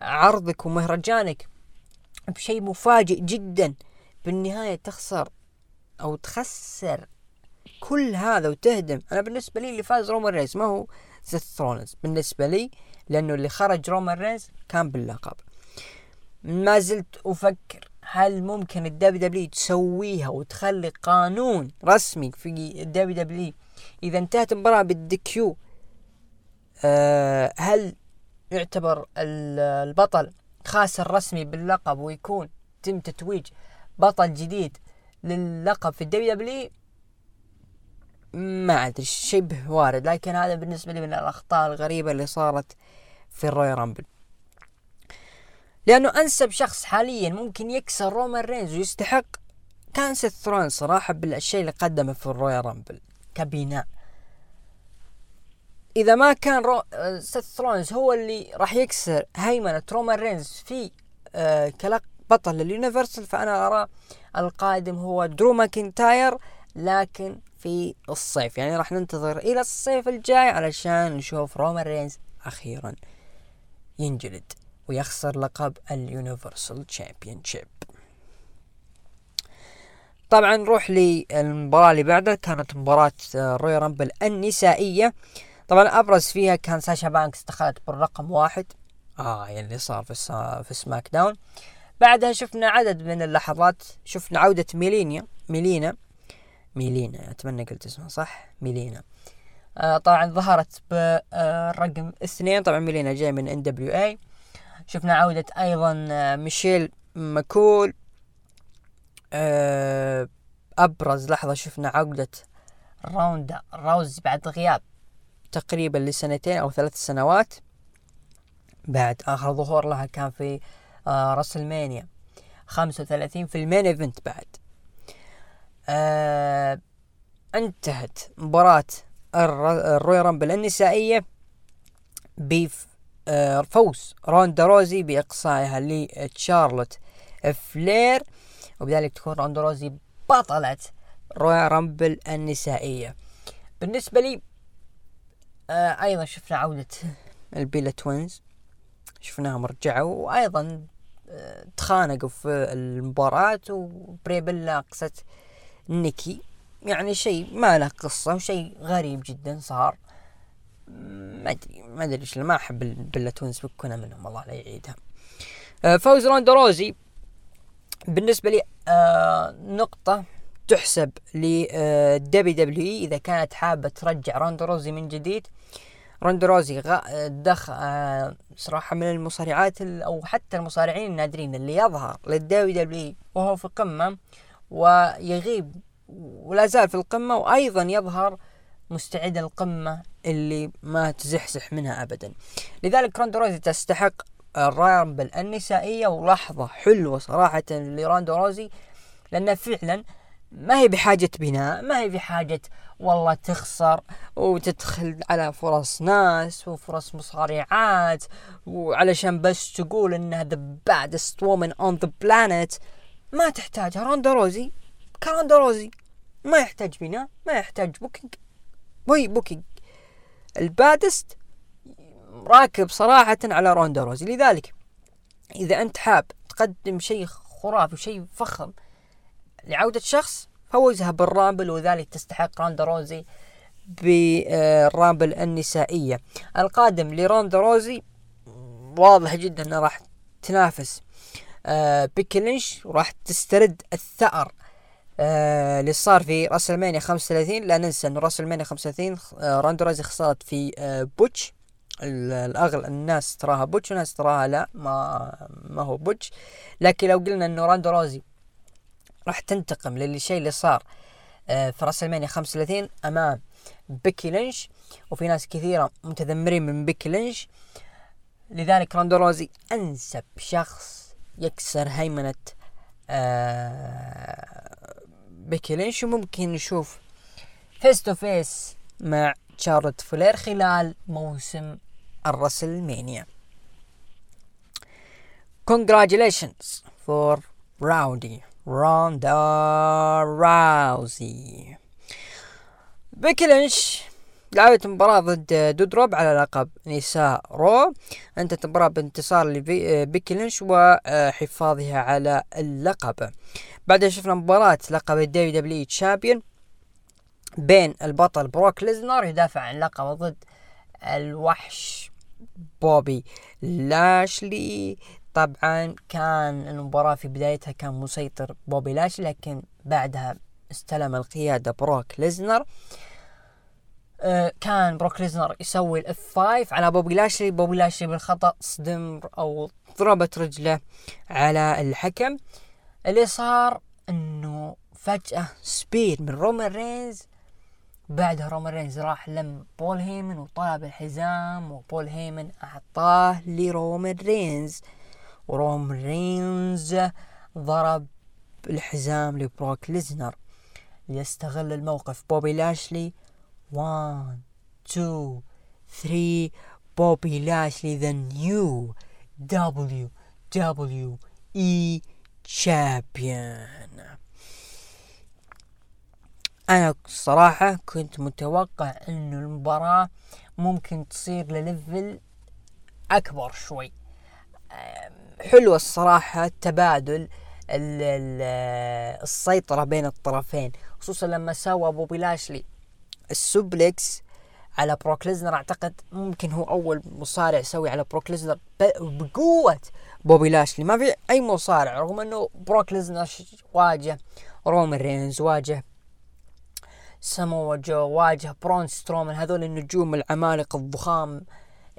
عرضك ومهرجانك بشيء مفاجئ جدا. بالنهاية تخسر أو تخسر كل هذا وتهدم. أنا بالنسبة لي اللي فاز رومان رينز ما هو سيث رولنز بالنسبة لي لأنه اللي خرج رومان رينز كان باللقب. ما زلت أفكر هل ممكن ال WWE تسويها وتخلي قانون رسمي في ال WWE إذا انتهت المباراة بال DQ أه هل يعتبر البطل خاسر رسمي باللقب ويكون تم تتويج بطل جديد للقب في ال WWE. ما أدري شبه وارد لكن هذا بالنسبة لي من الأخطاء الغريبة اللي صارت في ال Royal Rumble. لأنه أنسب شخص حاليا ممكن يكسر رومان رينز ويستحق كان سيث رولنز صراحة بالشيء اللي قدمه في ال Royal Rumble كبناء. إذا ما كان رو... سيث رولنز هو اللي راح يكسر هيمنة رومان رينز في آه كلقب بطل لل Universal فأنا أرى القادم هو درو ماكنتاير لكن في الصيف. يعني راح ننتظر إلى الصيف الجاي علشان نشوف رومان رينز أخيرا ينجلد ويخسر لقب ال Universal Championship طبعا نروح للمباراة اللي بعدها كانت مباراة Royal Rumble النسائية. آه طبعا أبرز فيها كان ساشا بانكس دخلت بالرقم واحد. آه يعني اللي صار في في SmackDown. بعدها شفنا عدد من اللحظات. شفنا عودة ميلينيا ميلينا. ميلينا أتمنى قلت اسمها صح. ميلينا. آه طبعا ظهرت برقم اثنين. طبعا ميلينا جاي من NWA شفنا عودة أيضا آه ميشيل ماكول. آه أبرز لحظة شفنا عودة روندا راوزي بعد غياب. تقريبا لسنتين أو ثلاث سنوات. بعد آخر ظهور لها كان في آه WrestleMania. خمسة وثلاثين في ال main event بعد. آه انتهت مباراة ال Royal Rumble النسائية بفوز آه روندا روزي بإقصائها لتشارلوت فلير وبذلك تكون روندا روزي بطلة Royal Rumble النسائية. بالنسبة لي آه أيضا شفنا عودة ال Bella Twins. شفناهم رجعوا وأيضا آه تخانقوا في المباراة وبري بيلا أقصت نيكي. يعني شيء ما له قصة وشيء غريب جدا صار. ما أدري ما أدري إيش ما أحب ال Bella Twins فكونا منهم الله لا يعيدها. آه فوز روندا روزي. بالنسبة لي آه نقطة تحسب ل WWE إذا كانت حابة ترجع روندا روزي من جديد روندا روزي دخ آه صراحة من المصارعات أو حتى المصارعين النادرين اللي يظهر لل WWE وهو في قمة ويغيب ولا زال في القمة وأيضا يظهر مستعد القمة اللي ما تزحزح منها أبدا. لذلك روندا روزي تستحق ال Rumble النسائية ولحظة حلوة صراحة لروندا روزي لأنها فعلا ما هي بحاجة بناء ما هي بحاجة والله تخسر وتدخل على فرص ناس وفرص مصارعات وعلشان بس تقول إنها the baddest woman on the planet. ما تحتاجها. روندا روزي كروندا روزي. ما يحتاج بناء ما يحتاج booking وي booking ال baddest راكب صراحة على روندا روزي. لذلك إذا أنت حاب تقدم شيء خرافي وشيء فخم لعودة شخص فوزها بال Rumble وذلك تستحق روندا روزي بال Rumble النسائية. القادم لروندا روزي واضح جدا انها راح تنافس آه بيكي لينش وراح تسترد الثأر آه اللي صار في WrestleMania 35 لا ننسى انه WrestleMania 35 آه روندا راوزي خسرت في آه botch. الاغلب الناس تراها botch وناس تراها لا ما ما هو botch. لكن لو قلنا إنه راندو روزي راح تنتقم للشيء اللي صار آه في WrestleMania 35 أمام بيكي لينش وفي ناس كثيرة متذمرين من بيكي لينش لذلك راندو روزي أنسب شخص يكسر هيمنة آه بيكي لينش وممكن نشوف face to face مع تشارلوت فلير خلال موسم ال WrestleMania Congratulations for Rowdy Ronda Rousey. بيكي لينش لعبت مباراة ضد دودروب على لقب نساء Raw. أنتهت المباراة بانتصار لبيكي لينش وحفاظها على اللقب. بعدها شفنا مباراة لقب ال WWE Champion بين البطل بروك ليزنر يدافع عن لقبه ضد الوحش بوبي لاشلي. طبعا كان المباراة في بدايتها كان مسيطر بوبي لاشلي لكن بعدها استلم القيادة بروك ليزنر. آه كان بروك ليزنر يسوي ال F5 على بوبي لاشلي بوبي لاشلي بالخطأ صدم أو ضربت رجله على الحكم. اللي صار إنه فجأة spear من رومان رينز. بعدها رومان رينز راح لم بول هيمن وطلب الحزام وبول هيمن أعطاه لرومان رينز. ورومان رينز ضرب الحزام لبروك ليزنر. ليستغل الموقف. بوبي لاشلي. 1 2 3 بوبي لاشلي the new WWE champion. أنا صراحة كنت متوقع إنه المباراة ممكن تصير لل level أكبر شوي. حلوة الصراحة التبادل السيطرة بين الطرفين خصوصا لما سوى بوبي لاشلي ال suplex على بروك ليزنر أعتقد ممكن هو أول مصارع يسوي على بروك ليزنر بقوة بوبي لاشلي ما في أي مصارع رغم إنه بروك ليزنر واجه رومان رينز واجه سامو جو واجه برون سترومان. هذول النجوم العمالقة الضخام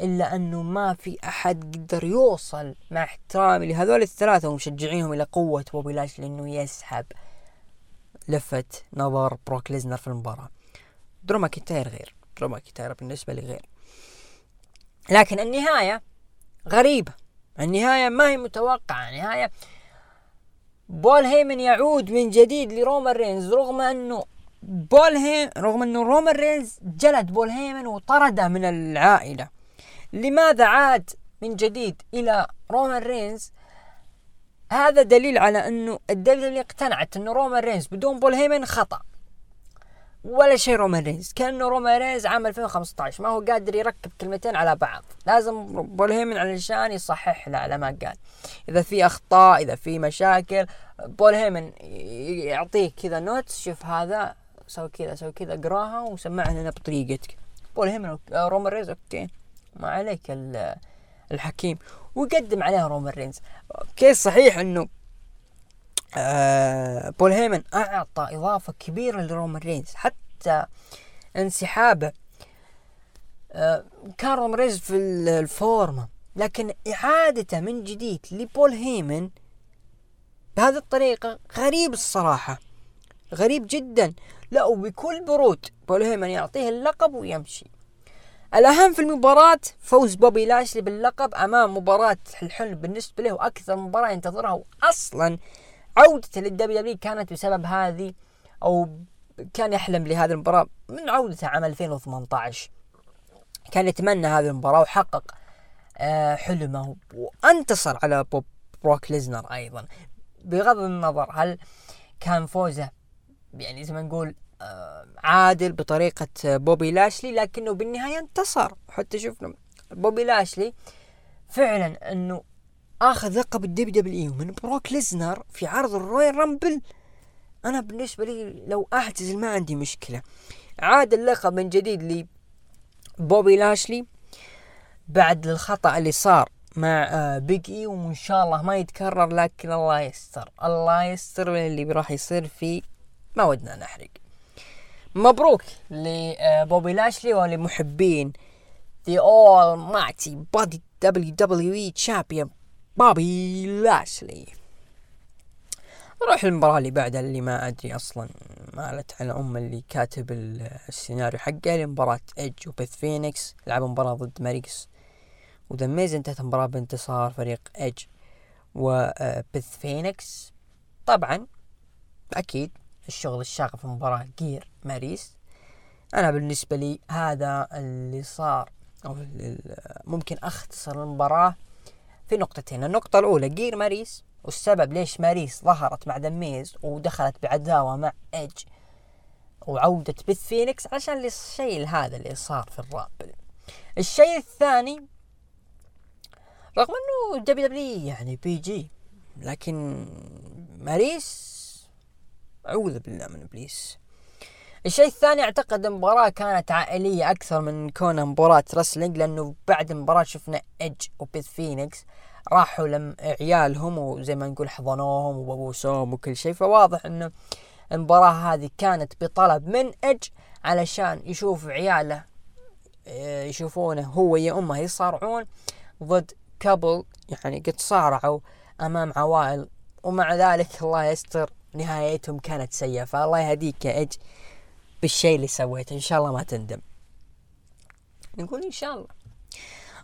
إلا أنه ما في أحد قدر يوصل مع احترامي لهذول الثلاثة ومشجعينهم إلى قوة بوبي لاشلي إنه يسحب لفت نظر بروك ليزنر في المباراة. درو ماكنتاير غير. درو ماكنتاير بالنسبة لي غير. لكن النهاية غريبة. النهاية ما هي متوقعة. النهاية بول هيمن يعود من جديد لرومان رينز رغم أنه بول هيم رغم أنه رومان رينز جلد بول هيمن وطرده من العائلة. لماذا عاد من جديد إلى رومان رينز؟ هذا دليل على الدليل اللي اقتنعت انه رومان رينز بدون بول هيمن خطأ. ولا شيء رومان رينز كانه رومان رينز عام 2015 ما هو قادر يركب كلمتين على بعض. لازم بول هيمن علشان يصحح له على ما قال. إذا في أخطاء إذا في مشاكل بول هيمن يعطيك كذا notes شوف هذا سوي كذا سوي كذا اقراها وسمعها لنا بطريقتك. بول هيمن رومان رينز okay. ما عليك الحكيم. ويقدم عليها رومان رينز. okay صحيح إنه آه بول هيمن أعطى إضافة كبيرة لرومان رينز. حتى انسحابه آه كان رومان رينز في الفورمة. لكن إعادته من جديد لبول هيمن بهذه الطريقة غريب الصراحة. غريب جدا. لا وبكل برود بول هيمن يعطيه اللقب ويمشي. الأهم في المباراة فوز بوبي لاشلي باللقب أمام مباراة الحلم بالنسبة له وأكثر مباراة ينتظرها وأصلا عودته لل WWE كانت بسبب هذه أو كان يحلم لهذه المباراة من عودته عام 2018 كان يتمنى هذه المباراة وحقق آه، حلمه وانتصر على بوب بروك ليزنر أيضا. بغض النظر هل كان فوزه يعني زي ما نقول عادل بطريقة بوبي لاشلي لكنه بالنهاية انتصر. حتى شفنا بوبي لاشلي فعلا إنه آخذ لقب ال WWE من بروك ليزنر في عرض ال Royal Rumble. أنا بالنسبة لي لو أعتزل ما عندي مشكلة. عاد اللقب من جديد لي بوبي لاشلي بعد الخطأ اللي صار مع آه، Big E وإن شاء الله ما يتكرر لكن الله يستر. الله يستر اللي راح يصير فيه ما ودنا نحرق. مبروك لبوبي لاشلي ولمحبين. The Almighty Bobby WWE Champion بوبي لاشلي نروح للمباراة اللي بعدها اللي ما أدري أصلا مالت على أم اللي كاتب السيناريو حقه لمباراة إيدج وبيث فينيكس لعبوا مباراة ضد ماريس. و The Miz انتهت المباراة بانتصار فريق إيدج وبيث فينيكس. طبعا أكيد الشغل الشاغل في مباراة gear ماريس. أنا بالنسبة لي هذا اللي صار أو ممكن أختصر المباراة في نقطتين. النقطة الأولى gear ماريس والسبب ليش ماريس ظهرت مع The Miz ودخلت بعداوة مع إيدج وعودة بث فينيكس عشان الشيء هذا اللي صار في الرامبل الشيء الثاني رغم إنه WWE يعني PG لكن ماريس أعوذ بالله من إبليس. الشيء الثاني أعتقد المباراة كانت عائلية أكثر من كونها مباراة wrestling لأنه بعد المباراة شفنا إيدج وبيث فينيكس راحوا لم عيالهم وزي ما نقول حضنوهم وبوسوهم وكل شيء. فواضح إنه المباراة هذه كانت بطلب من إيدج علشان يشوف عياله آه، يشوفونه هو يا أمه يصارعون ضد كابل يعني قد صارعوا أمام عوائل ومع ذلك الله يستر نهايتهم كانت سيئة فالله يهديك يا إج بالشيء اللي سويته إن شاء الله ما تندم. نقول إن شاء الله.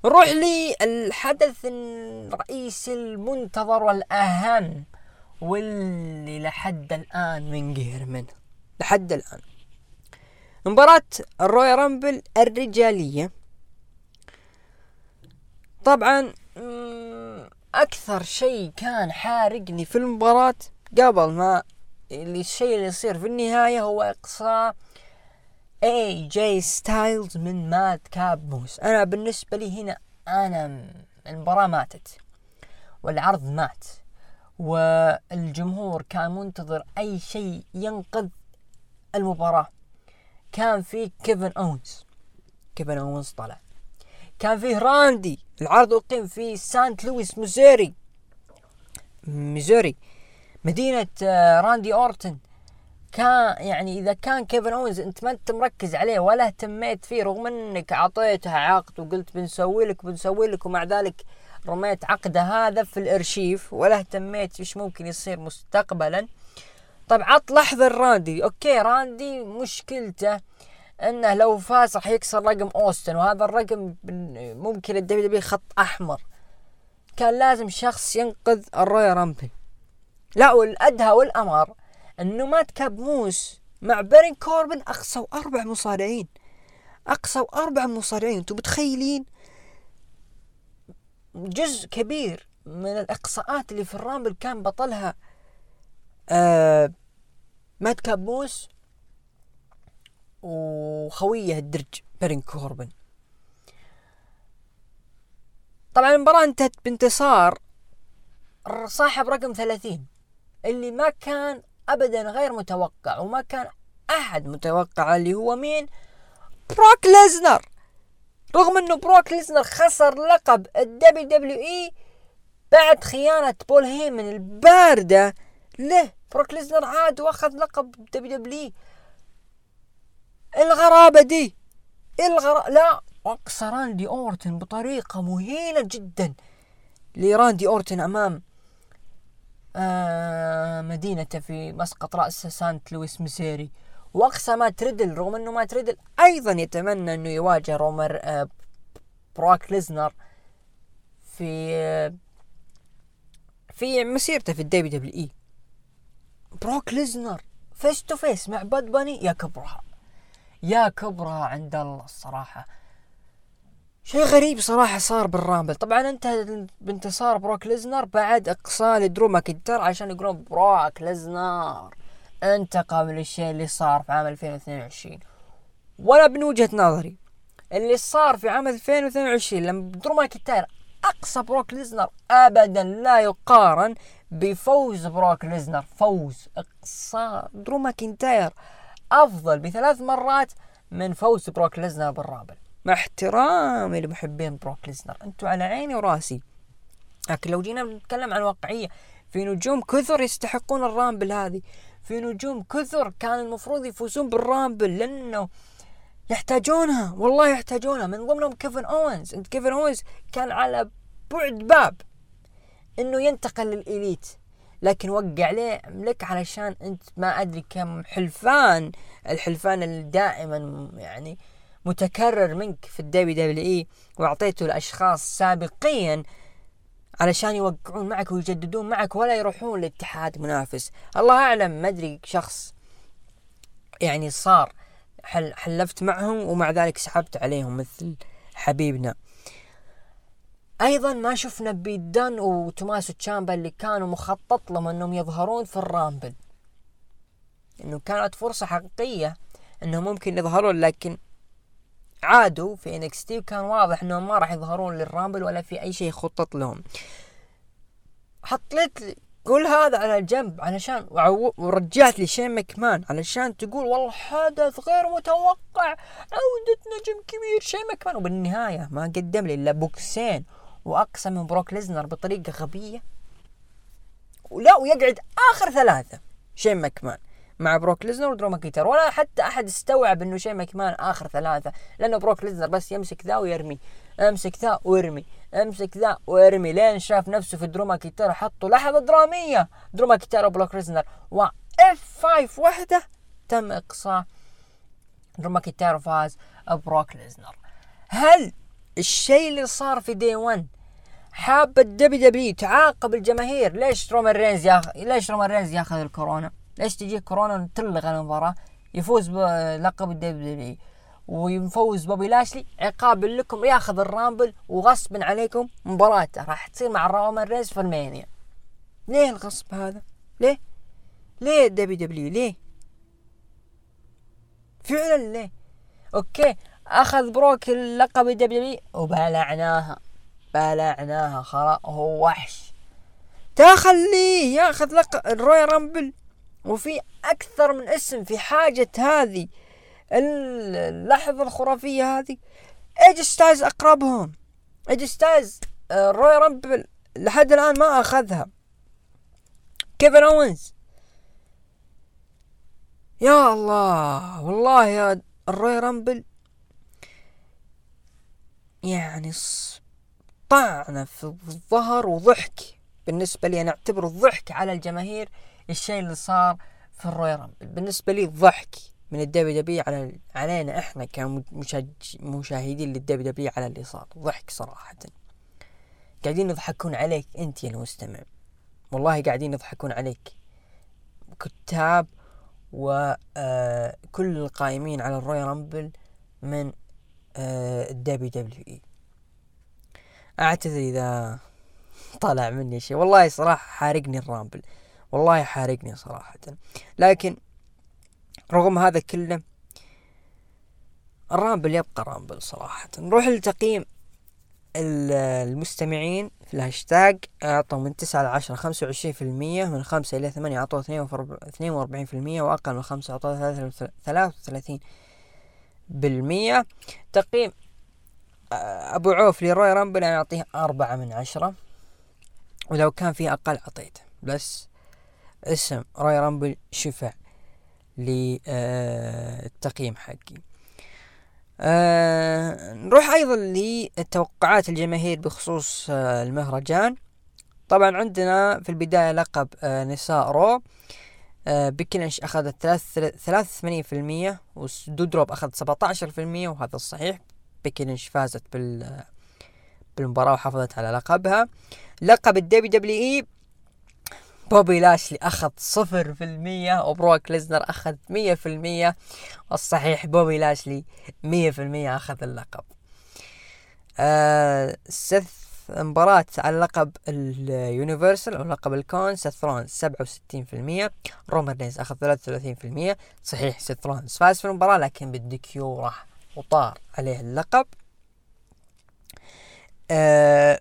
نروح للحدث الرئيسي المنتظر والأهم واللي لحد الآن من قهر منه. لحد الآن. مباراة ال Royal Rumble الرجالية. طبعا أكثر شيء كان حارقني في المباراة قبل ما اللي الشيء اللي يصير في النهاية هو إقصاء AJ Styles من ماد كاب موس أنا بالنسبة لي هنا أنا المباراة ماتت والعرض مات والجمهور كان منتظر أي شيء ينقذ المباراة. كان في كيفن أوينز. كيفن أوينز طلع. كان فيه راندي العرض أقيم في سانت لويس ميزوري ميزوري مدينة آه، راندي أورتن. كان يعني إذا كان كيفن أوينز أنت ما أنت مركز عليه ولا اهتميت فيه رغم إنك أعطيته عقد وقلت بنسوي لك بنسوي لك ومع ذلك رميت عقده هذا في الأرشيف ولا اهتميت إيش ممكن يصير مستقبلا. طب عط لحظة راندي أوكي راندي مشكلته إنه لو فاز راح يكسر رقم أوستن وهذا الرقم ممكن ال WW خط أحمر. كان لازم شخص ينقذ ال Royal Rumble. لا والأدهى والأمر أنه مادكاب موس مع بارون كوربن. أقصوا أربع مصارعين أقصوا أربع مصارعين. أنتم متخيلين؟ جزء كبير من الإقصاءات اللي في ال Rumble كان بطلها آه مادكاب موس وخويه الدرج بارون كوربن. طبعا المباراة انتهت بانتصار صاحب رقم ثلاثين. اللي ما كان ابدا غير متوقع وما كان أحد متوقع اللي هو مين؟ بروك ليزنر. رغم إنه بروك ليزنر خسر لقب ال WWE بعد خيانة بول هيمن الباردة له بروك ليزنر عاد وأخذ لقب WW الغرابة دي الغرابة لا أقصى راندي أورتن بطريقة مهينة جدا لراندي أورتن أمام آه مدينته في مسقط رأس سانت لويس ميزوري. وأقصى مات ريدل رغم إنه مات ريدل أيضا يتمنى إنه يواجه رومان آه بروك ليزنر في آه في مسيرته في ال WWE. بروك ليزنر face to face مع باد باني يا كبرها. يا كبرها عند الله الصراحة. شيء غريب صراحة صار بال Rumble. طبعا انتهى بانتصار بروك ليزنر بعد إقصاء لدرو ماكنتاير عشان يقولون بروك ليزنر. انتقم للشيء اللي صار في عام 2022 ولا من وجهة نظري اللي صار في عام 2022 لما درو ماكنتاير أقصى بروك ليزنر ابدا لا يقارن بفوز بروك ليزنر. فوز إقصاء. درو ماكنتاير أفضل بثلاث مرات من فوز بروك ليزنر بال Rumble مع احترامي لمحبين بروك ليزنر. أنتم على عيني وراسي. لكن لو جينا نتكلم عن واقعية في نجوم كثر يستحقون ال Rumble هذه. في نجوم كثر كان المفروض يفوزون بال Rumble لأنه يحتاجونها والله يحتاجونها. من ضمنهم كيفن أوينز. أنت كيفن أوينز كان على بعد باب إنه ينتقل لل elite. لكن وقع عليه لك علشان أنت ما أدري كم حلفان الحلفان اللي دائما يعني متكرر منك في ال WW إي وأعطيته لاشخاص سابقيا علشان يوقعون معك ويجددون معك ولا يروحون لاتحاد منافس. الله أعلم ما أدري شخص يعني صار حل حلفت معهم ومع ذلك سحبت عليهم مثل حبيبنا. أيضا ما شفنا بيدان وتوماسو تشامبا اللي كانوا مخطط لهم إنهم يظهرون في الرامبل. إنه كانت فرصة حقيقية إنهم ممكن يظهرون لكن عادوا في NXT وكان واضح إنهم ما راح يظهرون لل Rumble ولا في أي شيء خطط لهم. حطيت قول هذا على جنب علشان ورجعت لي شين مكمان علشان تقول والله حدث غير متوقع. عودة نجم كبير شين مكمان وبالنهاية ما قدم لي إلا بوكسين واقسم من بروك ليزنر بطريقة غبية. ولا ويقعد آخر ثلاثة شين مكمان مع بروك ليزنر ودرو ماكنتاير ولا حتى أحد استوعب إنه شين مكمان آخر ثلاثة لأنه بروك ليزنر بس يمسك ذا ويرمي امسك ذا وارمي امسك ذا وارمي لين شاف نفسه في درو ماكنتاير حطوا لحظة درامية. درو ماكنتاير وبروك ليزنر و F5 وحدة تم إقصاء. درو ماكنتاير فاز بروك ليزنر. هل الشيء اللي صار في Day 1 حاب ال WW تعاقب الجماهير؟ ليش رومان رينز ياخذ ليش رومان رينز ياخذ الكورونا؟ ليش تجي كورونا تلغى المباراة يفوز بلقب ال W ويفوز بوبي لاشلي عقاب لكم ياخذ ال Rumble وغصبا عليكم مباراته راح تصير مع رومان رينز في ألمانيا ليه الغصب هذا؟ ليه؟ ليه ال WW ليه؟ فعلا ليه؟ أوكي أخذ بروك اللقب ال W وبلعناها بلعناها خلاص هو وحش تخليه ياخذ لقب ال Royal Rumble وفي أكثر من اسم في حاجة هذه اللحظة الخرافية هذه. إيه جي ستايلز أقربهم. إيه جي ستايلز آه، Royal Rumble لحد الآن ما أخذها. كيفن أوينز. يا الله والله يا ال Royal Rumble. يعني طعنة في الظهر وضحك. بالنسبة لي أنا أعتبره ضحك على الجماهير. الشيء اللي صار في ال Royal Rumble. بالنسبة لي ضحك من ال WW على علينا إحنا كمشاهدين لل WW على اللي صار ضحك صراحة. قاعدين يضحكون عليك أنت يا المستمع. والله قاعدين يضحكون عليك. كتاب وكل آه، القائمين على ال Royal Rumble من ال WWE. أعتذر إذا [laughs] طلع مني شيء. والله صراحة حارقني ال Rumble. والله حارقني صراحة. لكن رغم هذا كله ال Rumble يبقى Rumble صراحة. نروح لتقييم المستمعين في الهاشتاج. أعطوا من تسعة لعشرة خمسة وعشرين في المية من خمسة إلى ثمانية أعطوا اثنين وأربعين في المية وأقل من خمسة أعطوا ثلاثة وثلاثين بالمية. تقييم أبو عوف ل Royal Rumble أنا أعطيه أربعة من عشرة. ولو كان فيه أقل أعطيته. بس اسم Royal Rumble شفع للتقييم حقي. آه نروح أيضا لتوقعات الجماهير بخصوص آه المهرجان. طبعا عندنا في البداية لقب آه نساء Raw. آه بيكي لنش أخذت ثلاث في المية ودودروب اخذ سبعة عشر في المية وهذا الصحيح بيكي لنش فازت بال بالمباراة وحافظت على لقبها. لقب ال WWE بوبي لاشلي أخذ صفر في المية وبروك ليزنر أخذ مية في المية والصحيح بوبي لاشلي مية في المية أخذ اللقب. آه سيث مباراة على لقب ال Universal أو لقب الكون سيث رولنز سبعة وستين في المية رومان رينز أخذ ثلاثة وثلاثين في المية صحيح سيث رولنز فاز في المباراة لكن بال DQ راح وطار عليه اللقب. آه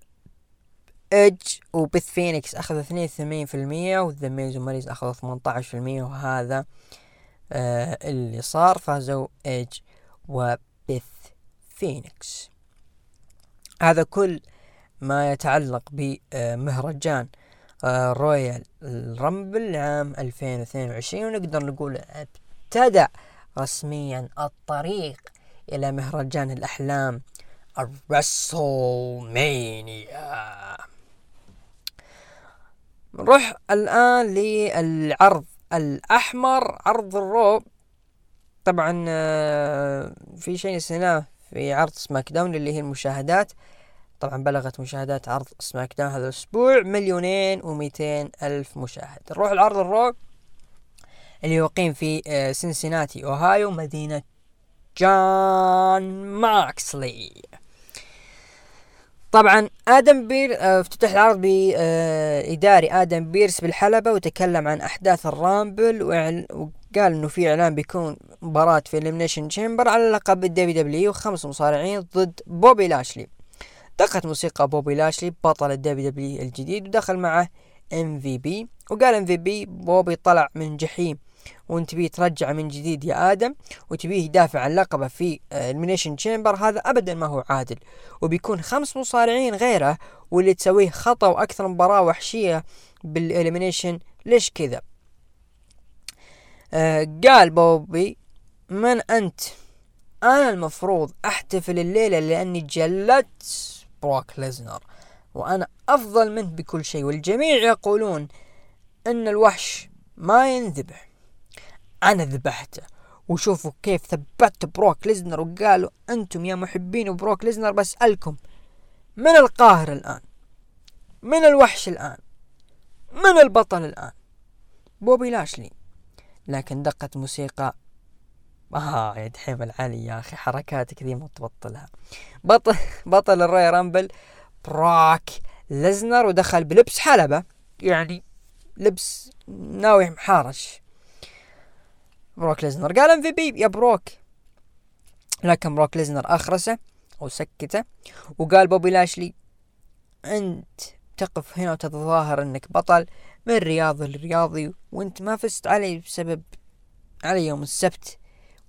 ايدج وبث فينيكس اخذوا اثنين وثمانين في المية وذا ميز وماريس اخذوا ثمانية عشر في المية وهذا آه اللي صار فازوا ايدج وبث فينيكس. هذا كل ما يتعلق بمهرجان آه Royal Rumble عام 2022 ونقدر نقول ابتدأ رسميا الطريق إلى مهرجان الأحلام ال WrestleMania. نروح الآن للعرض الأحمر عرض ال Raw. طبعا آه، في شيء نسيناه في عرض SmackDown اللي هي المشاهدات. طبعا بلغت مشاهدات عرض SmackDown هذا الأسبوع مليونين ومئتين ألف مشاهد. نروح العرض ال Raw اللي يقيم في آه، سنسناتي أوهايو مدينة جون موكسلي. طبعا آدم بيرس آه افتتح العرض بإداري آه آدم بيرس بالحلبة وتكلم عن أحداث ال Rumble وقال إنه في إعلان بيكون مباراة في Elimination Chamber على لقب ال WWE وخمس مصارعين ضد بوبي لاشلي. دقت موسيقى بوبي لاشلي بطل ال WWE الجديد ودخل معه MVP وقال MVP بوبي طلع من جحيم وانت تبيه ترجع من جديد يا آدم وتبيه يدافع عن لقبه في ال Elimination آه، Chamber هذا ابدا ما هو عادل. وبيكون خمس مصارعين غيره واللي تسويه خطأ وأكثر مباراة وحشية بال Elimination ليش كذا؟ آه قال بوبي من أنت؟ أنا المفروض أحتفل الليلة لأني جلدت بروك ليزنر وأنا أفضل منه بكل شيء. والجميع يقولون إن الوحش ما ينذبح. أنا ذبحته. وشوفوا كيف ثبت بروك ليزنر وقالوا أنتم يا محبين بروك ليزنر بسألكم من القاهر الآن؟ من الوحش الآن؟ من البطل الآن؟ بوبي لاشلي. لكن دقت موسيقى. آه يا دحيم العلي يا أخي حركاتك ذي ما تبطلها. بطل بطل ال Royal Rumble بروك ليزنر ودخل بلبس حلبة. يعني لبس ناوي محارش. بروك ليزنر. قال MVP يا بروك. لكن بروك ليزنر أخرسه أو سكته وقال بوبي لاشلي أنت تقف هنا وتتظاهر إنك بطل من رياضي لرياضي وإنت ما فزت علي بسبب على يوم السبت.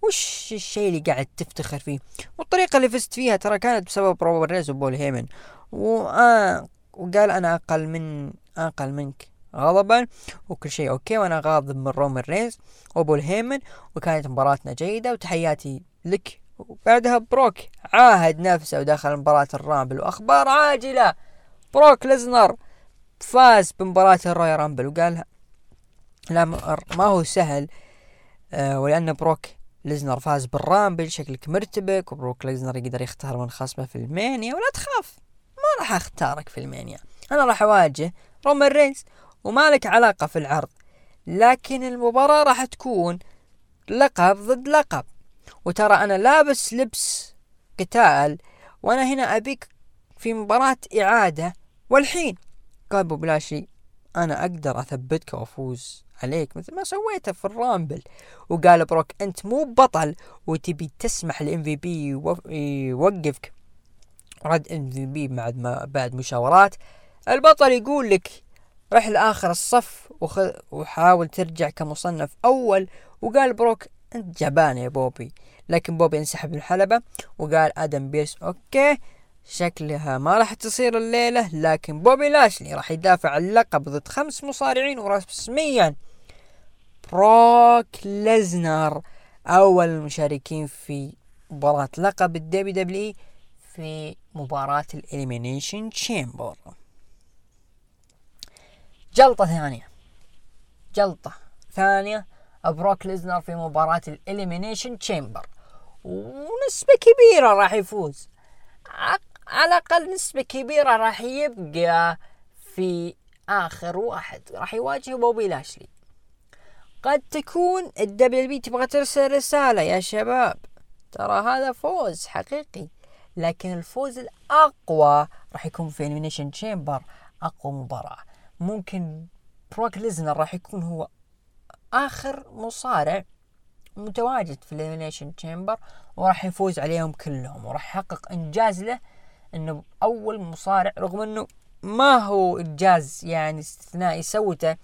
وش الشيء اللي قاعد تفتخر فيه؟ والطريقة اللي فزت فيها ترى كانت بسبب رومان رينز وبول هيمن. وآه وقال أنا أقل من أقل منك. غضبا وكل شيء أوكي وأنا غاضب من رومان رينز وبول هيمن وكانت مباراتنا جيدة وتحياتي لك. وبعدها بروك عاهد نفسه ودخل مباراة ال Rumble وأخبار عاجلة. بروك ليزنر فاز بمباراة ال Royal Rumble وقال لا ما هو سهل آه ولأن بروك ليزنر فاز بال Rumble شكلك مرتبك وبروك ليزنر يقدر يختار من خصمه في ال Mania ولا تخاف ما راح أختارك في ال Mania. أنا راح أواجه رومان رينز. وما لك علاقة في العرض لكن المباراة راح تكون لقب ضد لقب. وترى أنا لابس لبس قتال وأنا هنا أبيك في مباراة إعادة. والحين قال لاشلي أنا أقدر أثبتك وأفوز عليك مثل ما سويته في ال Rumble. وقال بروك أنت مو بطل وتبي تسمح ل MVP يوقفك. رد MVP بعد ما بعد مشاورات. البطل يقول لك رح لآخر الصف وخ... وحاول ترجع كمصنف أول وقال بروك أنت جبان يا بوبي. لكن بوبي انسحب من الحلبة وقال آدم بيرس okay شكلها ما راح تصير الليلة لكن بوبي لاشلي راح يدافع اللقب ضد خمس مصارعين ورسميا. بروك ليزنر أول المشاركين في مباراة لقب ال WWE في مباراة ال Elimination Chamber جلطة ثانية. جلطة ثانية. بروك ليزنر في مباراة ال Elimination Chamber. ونسبة كبيرة راح يفوز. على الأقل نسبة كبيرة راح يبقى في آخر واحد. راح يواجه بوبي لاشلي. قد تكون ال WWE تبغى ترسل رسالة يا شباب. ترى هذا فوز حقيقي. لكن الفوز الأقوى راح يكون في Elimination Chamber. أقوى مباراة. ممكن بروك ليزنر راح يكون هو آخر مصارع متواجد في ال Elimination Chamber وراح يفوز عليهم كلهم وراح يحقق إنجاز له إنه أول مصارع رغم إنه ما هو إنجاز يعني استثنائي سوته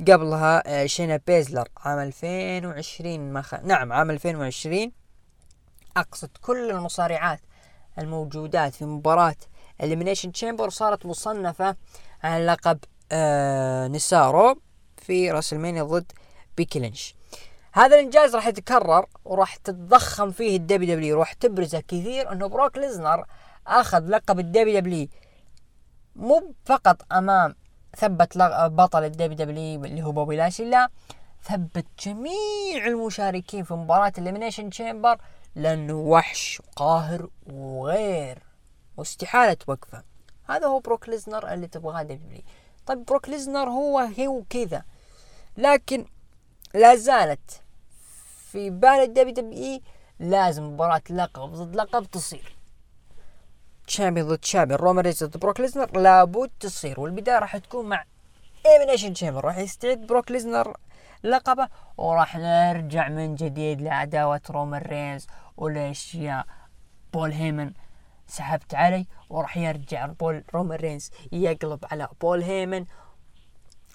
قبلها آه، شينا بيزلر. عام 2020 ما خ... نعم عام 2020 أقصد كل المصارعات الموجودات في مباراة Elimination Chamber صارت مصنفة على لقب آه نساء Raw في WrestleMania ضد بيكي لينش. هذا الإنجاز راح يتكرر وراح تتضخم فيه ال WWE وراح تبرزه كثير إنه بروك ليزنر آخذ لقب ال WWE مو فقط أمام ثبت بطل ال WWE اللي هو بوبي لاشي لا ثبت جميع المشاركين في مباراة ال Elimination Chamber لأنه وحش وقاهر وغير واستحالة توقفه هذا هو بروك ليزنر اللي تبغاه WWE. طيب بروك ليزنر هو هو كذا. لكن لا زالت في بال ال WWE لازم مباراة لقب ضد لقب تصير. champion ضد champion رومان رينز ضد بروك ليزنر لابد تصير والبداية راح تكون مع Elimination Chamber راح يستعد بروك ليزنر لقبه وراح نرجع من جديد لعداوة رومان رينز والاشياء بول هيمن سحبت علي. وراح يرجع بول رومان رينز يقلب على بول هيمن.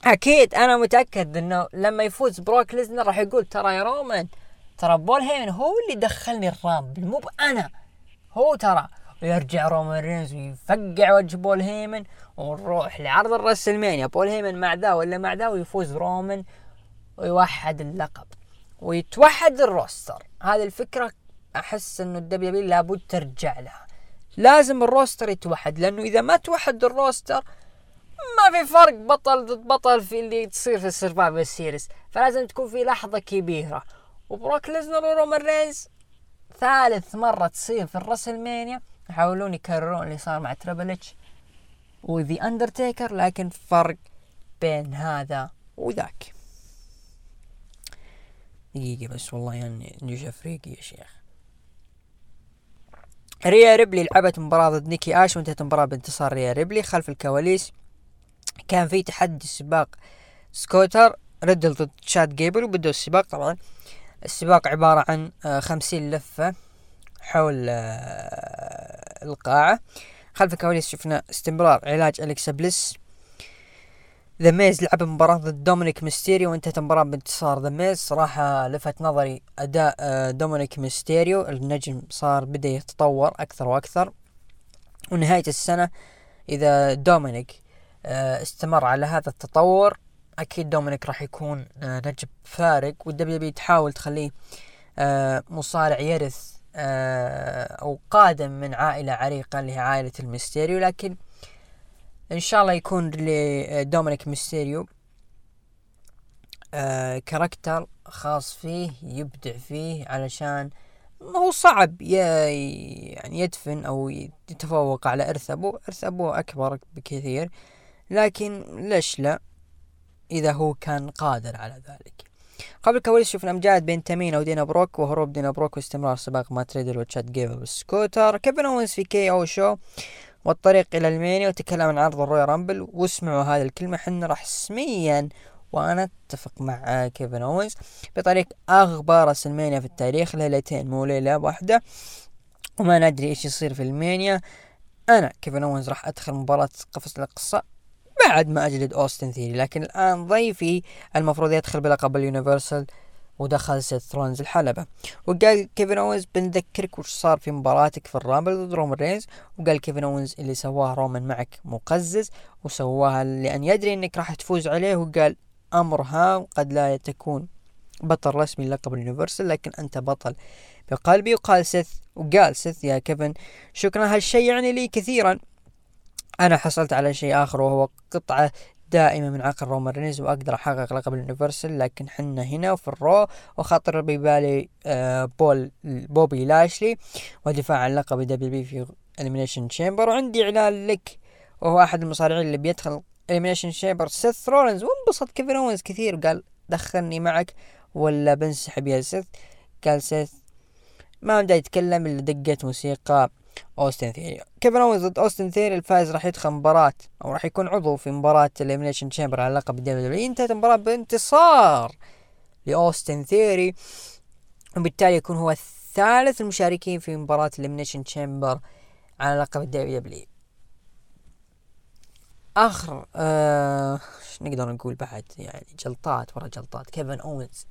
أكيد أنا متأكد إنه لما يفوز بروك ليزنر راح يقول ترى يا رومان ترى بول هيمن هو اللي دخلني ال Rumble مو أنا هو ترى ويرجع رومان رينز ويفقع وجه بول هيمن ونروح لعرض ال WrestleMania. بول هيمن مع ذا ولا مع ذا ويفوز رومان ويوحد اللقب ويتوحد ال roster. هذه الفكرة أحس إنه ال WWE لابد ترجع لها. لازم ال roster يتوحد لأنه إذا ما توحد ال roster ما في فرق بطل ضد بطل في اللي تصير في ال Survivor Series. فلازم تكون في لحظة كبيرة. وبروك ليزنر ورومان رينز ثالث مرة تصير في ال WrestleMania. يحاولون يكررون اللي صار مع تريبل اتش وذي أندرتيكر لكن فرق بين هذا وذاك. دقيقة بس والله يعني نجي افريقي يا شيخ. ريا ريبلي لعبت مباراة ضد نيكي آش وانتهت المباراة بانتصار ريا ريبلي خلف الكواليس. كان في تحدي سباق سكوتر ريدل ضد تشاد جيبل وبدأوا السباق طبعا. السباق عبارة عن آه، خمسين لفة حول آه، القاعة. خلف الكواليس شفنا استمرار علاج أليكسا بليس. ذا ميز لعب مباراة ضد دومينيك ميستيريو وانتهت المباراة بانتصار. ذا ميز صراحة لفت نظري أداء آه، دومينيك ميستيريو. النجم صار بدأ يتطور أكثر وأكثر. ونهاية السنة إذا دومينيك آه، استمر على هذا التطور أكيد دومينيك راح يكون آه نجم فارق. وال WWE تحاول تخليه مصارع يرث أو قادم من عائلة عريقة اللي هي عائلة الميستيريو. لكن إن شاء الله يكون لدومينيك ميستيريو. آه character خاص فيه يبدع فيه علشان هو صعب يعني يدفن أو يتفوق على ارث ابوه ارث ابوه أكبر بكثير لكن ليش لا؟ إذا هو كان قادر على ذلك. خلف الكواليس شفنا امجاد بين تامينا ودانا بروك وهروب دانا بروك واستمرار سباق مات ريدل وتشات جيبل بالسكوتر كيفن اونز في KO Show. والطريق إلى ال Mania وتكلم عن عرض ال Royal Rumble. واسمعوا هذه الكلمة حنا رسميا وأنا أتفق مع كيفن اونز بطريق اغبى WrestleMania في التاريخ ليلتين مو ليلة واحدة. وما ندري إيش يصير في ال Mania أنا كيفن اونز راح أدخل مباراة قفص الاقصاء بعد ما أجلد أوستن ثيري. لكن الآن ضيفي المفروض يدخل بلقب ال Universal. ودخل سيث رولنز الحلبة. وقال كيفن اونز بنذكرك وش صار في مباراتك في ال Rumble ضد رومان رينز. وقال كيفن اونز اللي سواه رومان معك مقزز وسواها لأن يدري إنك راح تفوز عليه. وقال امرها قد لا تكون بطل رسمي لقب ال Universal لكن أنت بطل بقلبي. وقال سيث وقال سيث يا كيفن شكرا هالشيء يعني لي كثيرا. أنا حصلت على شيء آخر وهو قطعة دائمة من عقل رومان رينز وأقدر أحقق لقب ال Universal لكن حنا هنا وفي ال Raw وخاطر ببالي آه بول بوبي لاشلي ودفاع عن لقب WWE في Elimination Chamber وعندي إعلان لك وهو أحد المصارعين اللي بيدخل Elimination Chamber سيث رولنز وانبسط كيفن اونز كثير. قال دخلني معك ولا بنسحب يا سيث؟ قال سيث ما بدا يتكلم إلا دقت موسيقى. أوستن ثيري. كيفن اونز ضد أوستن ثيري؟ الفائز راح يدخل مباراة أو راح يكون عضو في مباراة ال Elimination Chamber على لقب ال WWE انتهت المباراة بانتصار لأوستن ثيري وبالتالي يكون هو الثالث المشاركين في مباراة ال Elimination Chamber على لقب ال WWE آخر آه نقدر نقول بعد؟ يعني جلطات ورا جلطات. كيفن اونز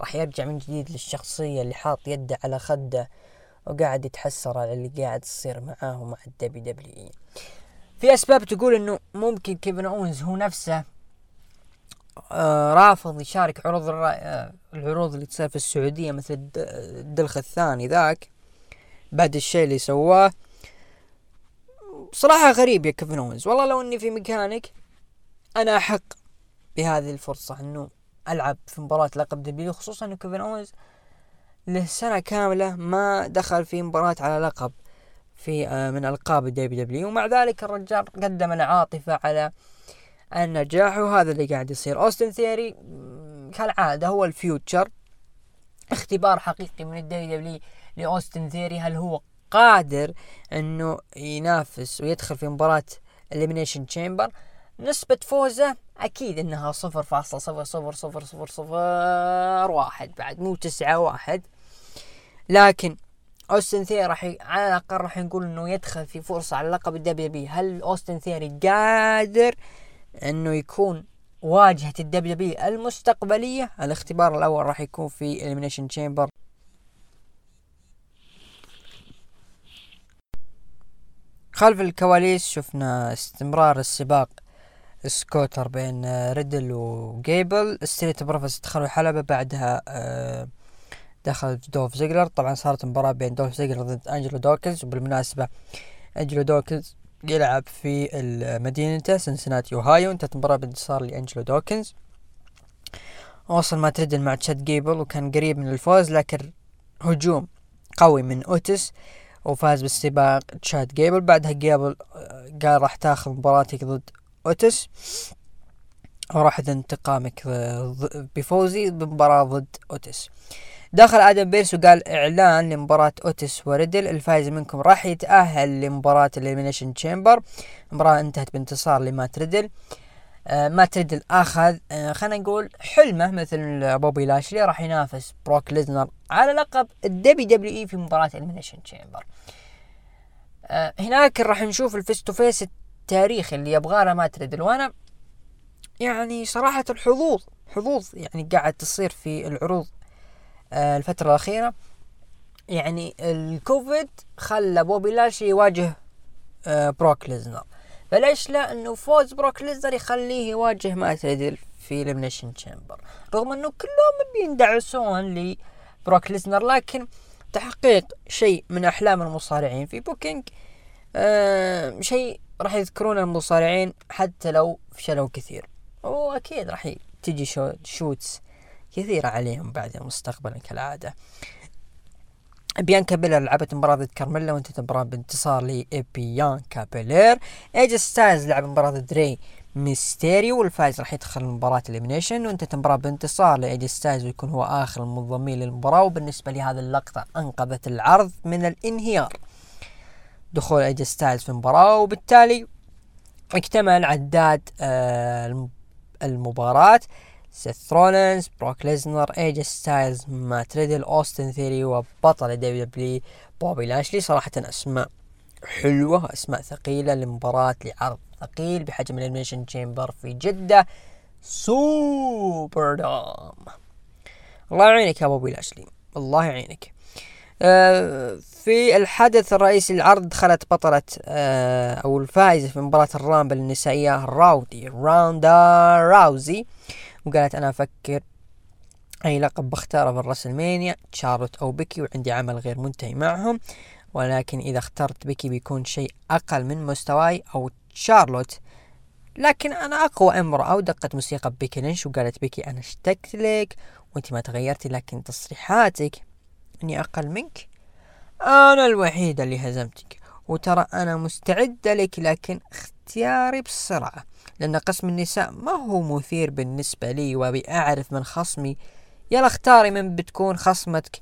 راح يرجع من جديد للشخصية اللي حاط يده على خده. وقاعد يتحسر على اللي قاعد يصير معاه ومع ال WWE في أسباب تقول إنه ممكن كيفن اونز هو نفسه آه رافض يشارك عروض آه العروض اللي تصير في السعودية مثل الدلخ الثاني ذاك بعد الشيء اللي سواه. صراحة غريب يا كيفن اونز والله لو إني في مكانك أنا أحق بهذه الفرصة إنه ألعب في مباراة لقب WWE خصوصا إنه كيفن اونز له سنة كاملة ما دخل في مباراة على لقب في آه، من ألقاب ال WWE ومع ذلك الرجال قدم العاطفة على النجاح وهذا اللي قاعد يصير. أوستن ثيري كالعادة هو ال future. اختبار حقيقي من ال WWE لأوستن ثيري. هل هو قادر إنه ينافس ويدخل في مباراة Elimination Chamber نسبة فوزه أكيد إنها صفر فاصلة صفر صفر صفر صفر صفر واحد بعد مو تسعة واحد. لكن أوستن ثيري راح ي... على الأقل راح نقول إنه يدخل في فرصة على لقب ال WWE. هل أوستن ثيري قادر إنه يكون واجهة ال WWE المستقبلية؟ الاختبار الأول راح يكون في Elimination Chamber خلف الكواليس شفنا استمرار السباق سكوتر بين ريدل وجيبل. Street Profits دخلوا الحلبة بعدها آه، دخل دولف زيجلر. طبعا صارت مباراة بين دولف زيجلر ضد أنجلو دوكنز وبالمناسبة أنجلو دوكنز يلعب في مدينته سنسناتي أوهايو. انتهت المباراة بانتصار لأنجلو دوكنز. وصل مات ريدل مع تشاد جيبل وكان قريب من الفوز لكن هجوم قوي من اوتس وفاز بالسباق تشاد جيبل. بعدها جيبل آه، قال راح تاخذ مباراتك ضد اوتس وراح انتقامك بفوزي بمباراة ضد اوتس دخل آدم بيرس وقال إعلان لمباراة اوتس وريدل. الفائز منكم راح يتأهل لمباراة ال Elimination Chamber. المباراة انتهت بانتصار لمات ريدل. آه مات ريدل آخذ آه خلينا نقول حلمه مثل بوبي لاشلي راح ينافس بروك ليزنر على لقب ال WWE في مباراة ال Elimination Chamber. آه هناك راح نشوف ال face to face التاريخي اللي يبغاه مات ريدل وأنا يعني صراحة الحظوظ حظوظ يعني قاعد تصير في العروض الفترة الأخيرة. يعني الكوفيد خلى بوبي لاشلي يواجه آه بروك ليزنر. فليش لا؟ إنه فوز بروك ليزنر يخليه يواجه مات ريدل في Elimination Chamber رغم إنه كلهم بيندعسون لبروك ليزنر لكن تحقيق شيء من أحلام المصارعين. في booking آه شيء راح يذكرون المصارعين حتى لو فشلوا كثير. وأكيد راح تجي شو shots كثيرة عليهم بعد مستقبلا كالعادة. بيانكا بيلر لعبت مباراة ضد كارميلا وانتهت المباراة بانتصار لبيانكا بيلر. اي جي ستايلز لعب مباراة ضد ري ميستيريو والفائز راح يدخل مباراة Elimination وانتهت المباراة بانتصار لاي جي ستايلز ويكون هو آخر المنضمين للمباراة وبالنسبة لهذه اللقطة أنقذت العرض من الانهيار. دخول اي جي ستايلز في المباراة وبالتالي اكتمل عداد آه المباراة. سيث رولينز بروك ليزنر اي جي ستايلز مات ريدل اوستن ثيري وبطل WWE بوبي لاشلي صراحة أسماء حلوة أسماء ثقيلة لمباراة لعرض ثقيل بحجم ال Elimination Chamber في جدة سوبر دوم الله يعينك يا بوبي لاشلي الله يعينك. آه في الحدث الرئيسي العرض دخلت بطلة آه أو الفائزة في مباراة ال Rumble النسائية راودي راوندا راوزي. وقالت أنا أفكر. أي لقب بختاره في ال WrestleMania تشارلوت أو بيكي وعندي عمل غير منتهي معهم. ولكن إذا اخترت بيكي بيكون شيء أقل من مستواي أو تشارلوت. لكن أنا أقوى امرأة ودقت موسيقى بيكي لينش وقالت بيكي أنا اشتقت لك وأنت ما تغيرتي لكن تصريحاتك إني أقل منك. أنا الوحيدة اللي هزمتك وترى أنا مستعدة لك لكن اختياري بسرعة لأن قسم النساء ما هو مثير بالنسبة لي وأبي أعرف من خصمي. يلا اختاري من بتكون خصمتك.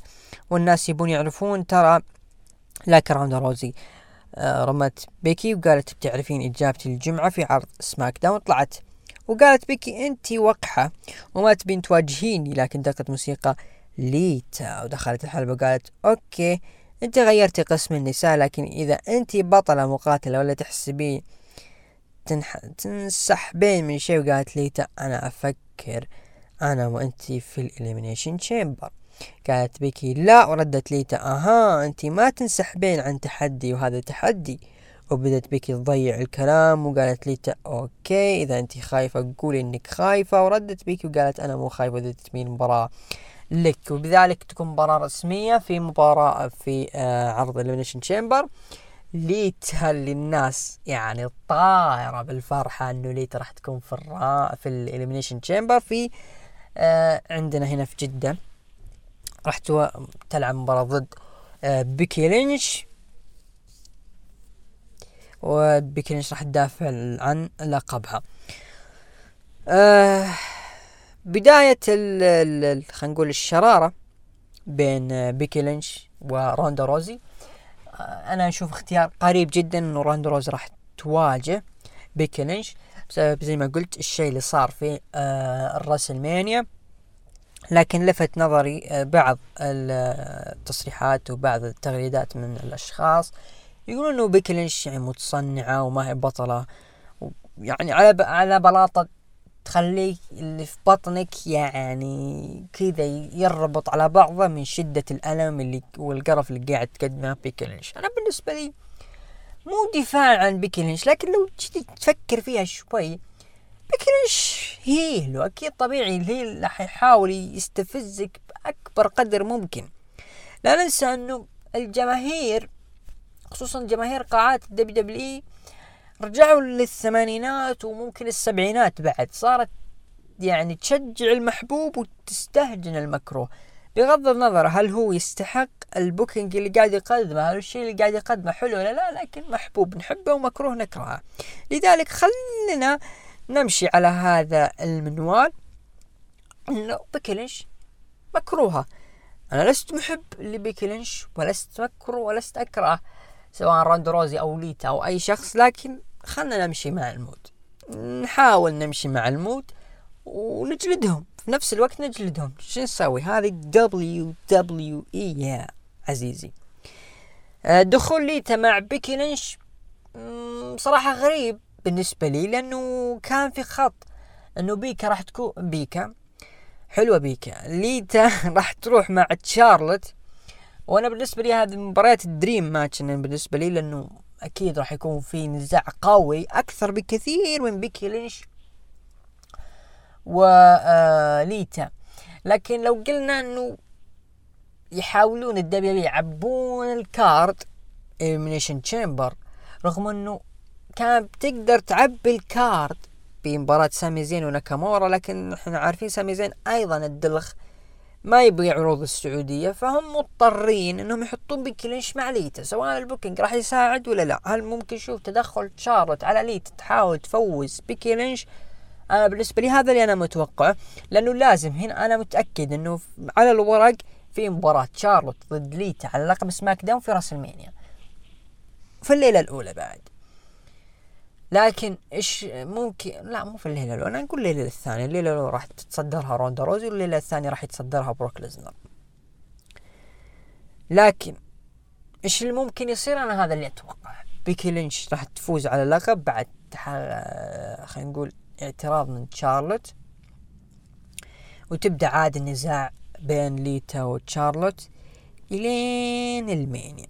والناس يبون يعرفون ترى لك راوندا روزي آه رمت بيكي وقالت بتعرفين إجابتي الجمعة في عرض سماك داون. طلعت. وقالت بيكي أنت وقحة وما تبين تواجهيني لكن دقت موسيقى ليتا ودخلت الحلبة وقالت okay أنت غيرتي قسم النساء لكن إذا أنت بطلة مقاتلة ولا تحسبين تنح... تنسحبين من شيء وقالت ليتا أنا أفكر أنا وانت في ال Elimination Chamber قالت بيكي لا وردت ليتا أها انت ما تنسحبين عن تحدي وهذا تحدي. وبدت بيكي تضيع الكلام وقالت ليتا okay إذا انت خايفة قولي إنك خايفة. وردت بيكي وقالت أنا مو خايفة بدت تبين مباراة لك. وبذلك تكون مباراة رسمية في مباراة في آه عرض ال Elimination Chamber ليتا للناس يعني طايره بالفرحة إنه ليتا راح تكون في الرا في ال Elimination Chamber في آه عندنا هنا في جدة. راح تلعب مباراة ضد آه بيكي لينش. وبيكي لينش راح تدافع عن لقبها. آه بداية خلينا نقول الشرارة بين بيكي لينش وروندا روزي. أنا أشوف اختيار قريب جدا إنه روندا روزي راح تواجه بيكي لينش بسبب زي ما قلت الشيء اللي صار في آه ال WrestleMania. لكن لفت نظري آه بعض التصريحات وبعض التغريدات من الأشخاص يقولون إنه بيكي لينش يعني متصنعة وما هي بطلة. يعني على على بلاطة تخليك اللي في بطنك يعني كذا يربط على بعضه من شدة الألم اللي والقرف اللي قاعد تقدمه بيكي لينش أنا بالنسبة لي مو دفاع عن بيكي لينش لكن لو تجي تفكر فيها شوي بيكي لينش heel وأكيد طبيعي ال heel راح يحاول يستفزك بأكبر قدر ممكن. لا ننسى أنه الجماهير خصوصا جماهير قاعات ال WW رجعوا للثمانينات وممكن السبعينات بعد. صارت يعني تشجع المحبوب وتستهجن المكروه. بغض النظر هل هو يستحق ال booking اللي قاعد يقدمه هل الشيء اللي قاعد يقدمه حلو ولا لا لكن محبوب نحبه ومكروه نكرهه. لذلك خلينا نمشي على هذا المنوال. انه بيكي لينش مكروهة. أنا لست محب لبيكي لينش ولست مكروه ولست أكره سواء روندا روزي أو ليتا أو أي شخص لكن خلنا نمشي مع ال mood نحاول نمشي مع ال mood ونجلدهم. في نفس الوقت نجلدهم. شو نسوي؟ هذه اي يا عزيزي. آه، دخول ليتا مع بيكي لينش صراحة غريب بالنسبة لي لأنه كان في خط أنه بيكا راح تكون بيكا. حلوة بيكا. ليتا [laughs] راح تروح مع تشارلوت. وأنا بالنسبة لي هذه مباريات ال dream match بالنسبة لي لأنه أكيد راح يكون في نزاع قوي أكثر بكثير من بيكي لينش وليتا لكن لو قلنا إنه يحاولون ال W يعبون ال card Elimination Chamber رغم إنه كان بتقدر تعبي ال card بمباراة سامي زين وناكامورا لكن إحنا عارفين سامي زين أيضا الدلخ ما يبغي عروض السعودية فهم مضطرين إنهم يحطون بيكي لينش مع ليتا سواء ال booking راح يساعد ولا لا. هل ممكن نشوف تدخل شارلوت على ليتا تحاول تفوز بيكي لينش أنا بالنسبة لي هذا اللي أنا متوقعه لأنه لازم هنا أنا متأكد إنه على الورق في مباراة شارلوت ضد ليتا على لقب SmackDown في WrestleMania في الليلة الأولى بعد. لكن إيش ممكن؟ لا مو في الليلة الأولى نقول الليلة الثانية. الليلة الأولى راح تتصدرها روندا روزي والليلة الثانية راح يتصدرها بروك ليزنر. لكن إيش اللي ممكن يصير؟ أنا هذا اللي أتوقع. بيكي لينش راح تفوز على اللقب بعد خلينا نقول اعتراض من شارلوت وتبدأ عاد النزاع بين ليتا وتشارلوت إلين WrestleMania.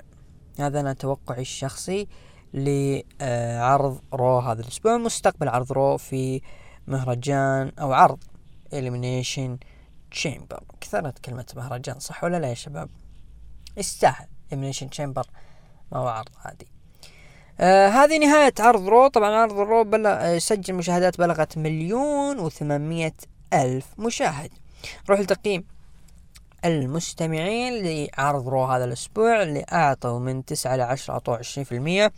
هذا أنا توقعي الشخصي. لعرض Raw هذا الأسبوع مستقبل عرض Raw في مهرجان أو عرض Elimination Chamber كثرت كلمة مهرجان صح ولا لا يا شباب؟ يستاهل. Elimination Chamber ما هو عرض عادي. آه هذه نهاية عرض Raw. طبعا عرض Raw بل... آه سجل مشاهدات بلغت مليون وثمانمية ألف مشاهد. نروح لتقييم. المستمعين لعرض Raw هذا الأسبوع اللي أعطوا من تسعة إلى عشرة أعطوا عشرين في المية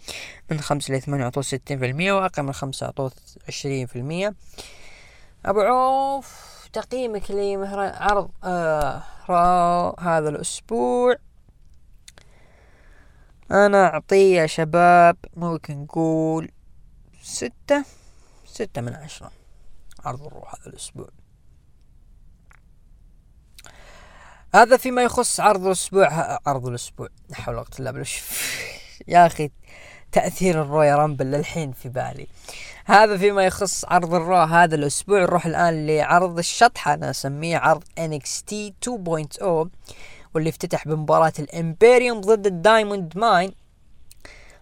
من خمسة إلى ثمانية أعطوا ستين في المية وأقل من خمسة أعطوا عشرين في المية. أبو عوف تقييمك لمهر عرض آه Raw هذا الأسبوع. أنا أعطيه يا شباب ممكن نقول ستة ستة من عشرة عرض ال Raw هذا الأسبوع. هذا فيما يخص عرض الأسبوع. عرض الأسبوع. لا حول ولا قوة إلا يا أخي تأثير ال Royal Rumble للحين في بالي. هذا فيما يخص عرض ال Raw هذا الأسبوع. نروح الآن لعرض الشطحه أنا أسميه عرض NXT 2.0 واللي افتتح بمباراة ال Imperium ضد ال Diamond Mine.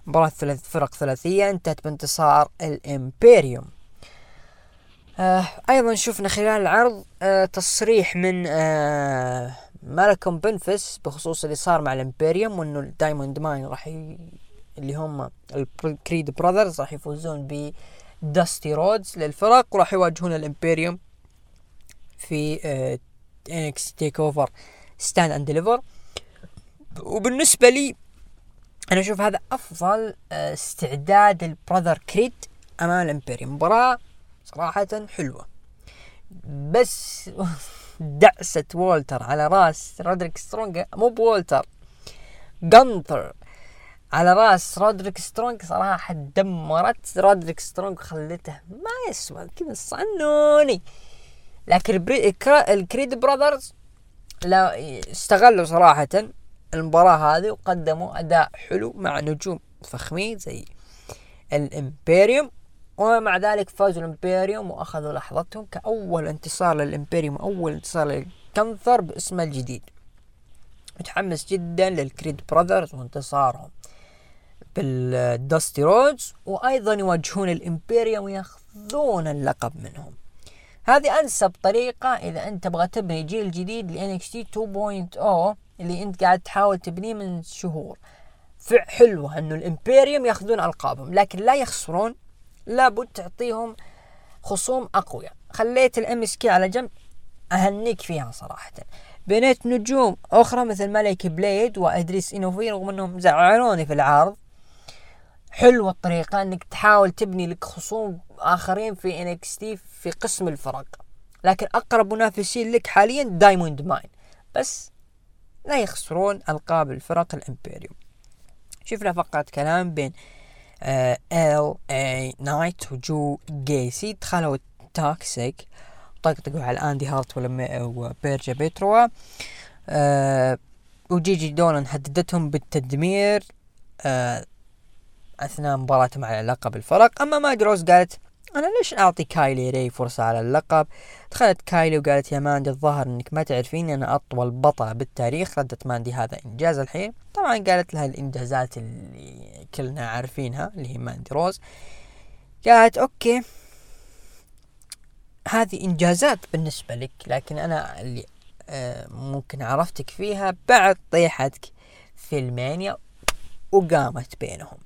مباراة ثلاث فرق ثلاثية انتهت بانتصار ال Imperium. آه أيضا شفنا خلال العرض آه تصريح من آه مالكوم بنفس بخصوص اللي صار مع ال Imperium وإنه ال Diamond Mine راح ي... اللي هم ال Creed Brothers راح يفوزون ب Dusty Rhodes للفرق وراح يواجهون ال Imperium في NXT TakeOver Stand and Deliver وبالنسبة لي أنا أشوف هذا أفضل آه، استعداد ال Brother Creed أمام ال Imperium. مباراة صراحة حلوة. بس [laughs] دعسة والتر على راس رودريك سترونج. مو والتر جانثر على راس رودريك سترونج. صراحة دمرت رودريك سترونج خلته ما يسوى كذا صنوني. لكن الكريد براذرز لا استغلوا صراحة المباراة هذه وقدموا أداء حلو مع نجوم فخمين زي الامبيريوم ومع ذلك فازوا الامبيريوم وأخذوا لحظتهم كأول انتصار للامبيريوم اول انتصار للكنثر باسمه الجديد. متحمس جدا للكريد براذرز وانتصارهم بالدستي رودز وأيضا يواجهون الامبيريوم ويأخذون اللقب منهم. هذه أنسب طريقة إذا أنت تبغى تبني جيل جديد ل NXT 2.0 اللي أنت قاعد تحاول تبنيه من شهور. حلوة إنه الامبيريوم يأخذون ألقابهم لكن لا يخسرون لابد تعطيهم خصوم أقوياء. خليت ال MSK على جنب أهنيك فيها صراحة. بنيت نجوم أخرى مثل مالك بليد وأدريس انوفي رغم أنهم زعلوني في العرض. حلوة الطريقة إنك تحاول تبني لك خصوم آخرين في NXT في قسم الفرق. لكن أقرب منافسين لك حاليا دايموند ماين. بس لا يخسرون ألقاب الفرق الإمبيريوم. شفنا فقط كلام بين LA نايت وجو جيسي دخلوا توكسيك طقطقوا على اندي هارتويل وبيرشا بيروتا. أه وجيجي دولان هددتهم بالتدمير. أه أثناء مباراتهم على لقب الفرق أما ماندي روز قالت أنا ليش أعطي كايلي ري فرصة على اللقب؟ دخلت كايلي وقالت يا ماندي الظاهر إنك ما تعرفين أنا أطول بطلة بالتاريخ ردت ماندي هذا إنجاز الحين. طبعا قالت لها الإنجازات اللي كلنا عارفينها اللي هي ماندي روز. قالت أوكي هذه إنجازات بالنسبة لك لكن أنا اللي آه ممكن عرفتك فيها بعد طيحتك في المانيا وقامت بينهم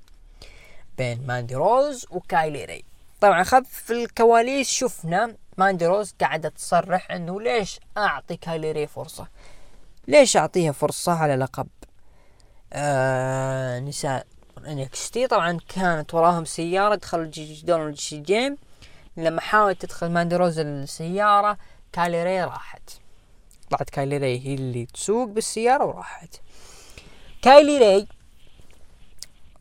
بين ماندي روز وكايلي ري. طبعا خلف الكواليس شفنا ماندي روز قاعدة تصرح إنه ليش اعطي كايلي فرصة؟ ليش اعطيها فرصة على لقب؟ آه نساء NXT. طبعا كانت وراهم سيارة دخلوا دون الجي جيم. لما حاولت تدخل ماندي روز السيارة كايلي ري راحت. طلعت كايلي ري هي اللي تسوق بالسيارة وراحت. كايلي ري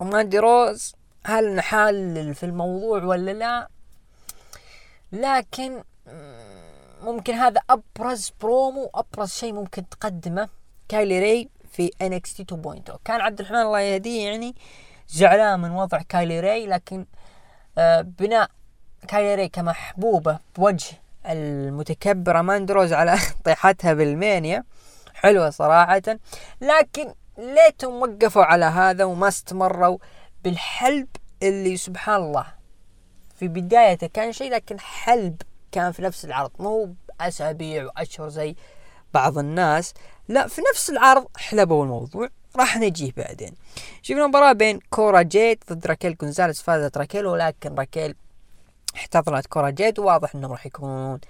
وماندي روز هل نحلل في الموضوع ولا لا؟ لكن ممكن هذا أبرز برومو أبرز شيء ممكن تقدمه كايلي ري في NXT 2.0 كان عبد الرحمن الله يهديه يعني زعلان من وضع كايلي ري لكن آه بناء كايلي ري كمحبوبة بوجه المتكبرة ماندي روز على [laughs] طيحتها بالمانيا. حلوة صراحة. لكن ليتهم وقفوا على هذا وما استمروا. بالحلب اللي سبحان الله. في بدايته كان شيء لكن حلب كان في نفس العرض. مو بأسابيع وأشهر زي بعض الناس. لا في نفس العرض حلبوا الموضوع راح نجيه بعدين. شفنا مباراة بين كورا جيت ضد راكيل جونزاليس فازت راكيل ولكن راكيل احتضنت كورا جيت. وواضح إنهم راح يكونون